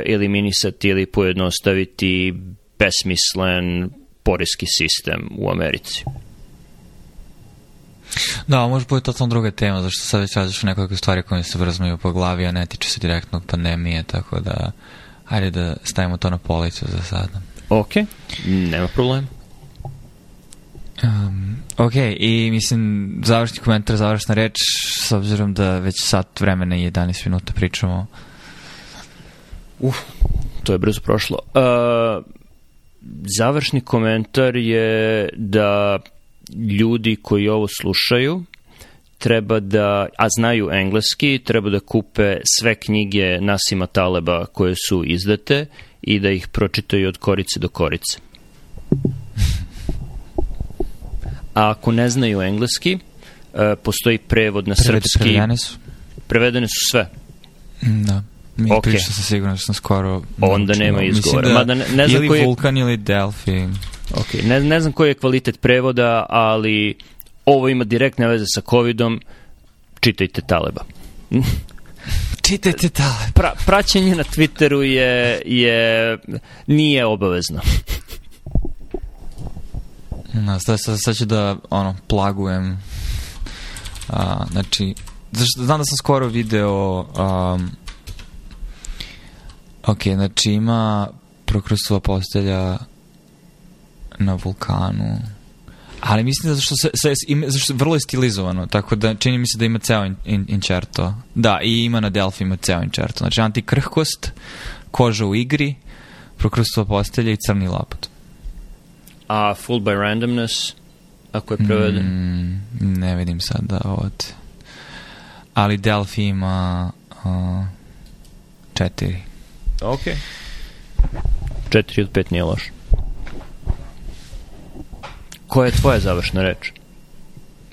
eliminisati ili pojednostaviti besmislen poreski sistem u Americi. Da, može bude totalno druga tema, zašto sad već različno nekoliko stvari koje se vrzmaju po glavi, a ne tiče se direktno pandemije, tako da, hajde da stavimo to na policu za sada. Ok, nema problema. Um, ok, i mislim, završni komentar, završna reč, s obzirom da već sat vremena i 11 minuta pričamo. Uf, to je brzo prošlo. Uh, završni komentar je da ljudi koji ovo slušaju treba da, a znaju engleski, treba da kupe sve knjige Nasima Taleba koje su izdate i da ih pročitaju od korice do korice a ako ne znaju engleski, e, postoji prevod na Prevede, srpski. Prevedene su? Prevedene su sve. Mm, da. Mi okay. priča se sigurno da sam skoro... Onda naučeno. nema da. izgovora. Da, Mada ne, ne znam ili koji Vulkan ili Delphi. Okay. Ne, ne znam koji je kvalitet prevoda, ali ovo ima direktne veze sa covidom. Čitajte Taleba. Čitajte Taleba. pra, praćenje na Twitteru je, je nije obavezno. Da, sad, sad, sad ću da ono, plagujem. A, znači, znam da sam skoro video... Um, ok, znači ima Prokrusova postelja na vulkanu. Ali mislim da što se, se ima, zašto vrlo je stilizovano, tako da čini mi se da ima ceo in, in, inčerto. Da, i ima na Delfi ima ceo inčerto. Znači antikrhkost, koža u igri, prokrustava postelja i crni lapot a Full by Randomness, ako je preveden. Mm, ne vidim sada od... Ali Delphi ima uh, četiri. Ok. Četiri od pet nije loš. Koja je tvoja završna reč?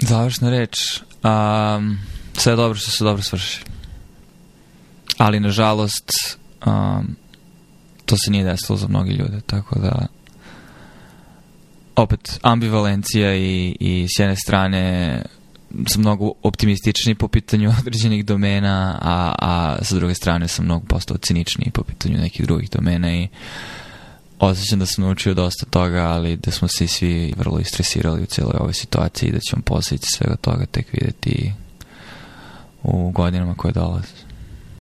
Završna reč? Um, sve je dobro što se dobro svrši. Ali, nažalost, um, to se nije desilo za mnogi ljude, tako da opet ambivalencija i, i s jedne strane sam mnogo optimističniji po pitanju određenih domena, a, a sa druge strane sam mnogo postao ciničniji po pitanju nekih drugih domena i osjećam da sam naučio dosta toga, ali da smo se svi vrlo istresirali u cijeloj ovoj situaciji i da ćemo posljedice svega toga tek videti u godinama koje dolaze.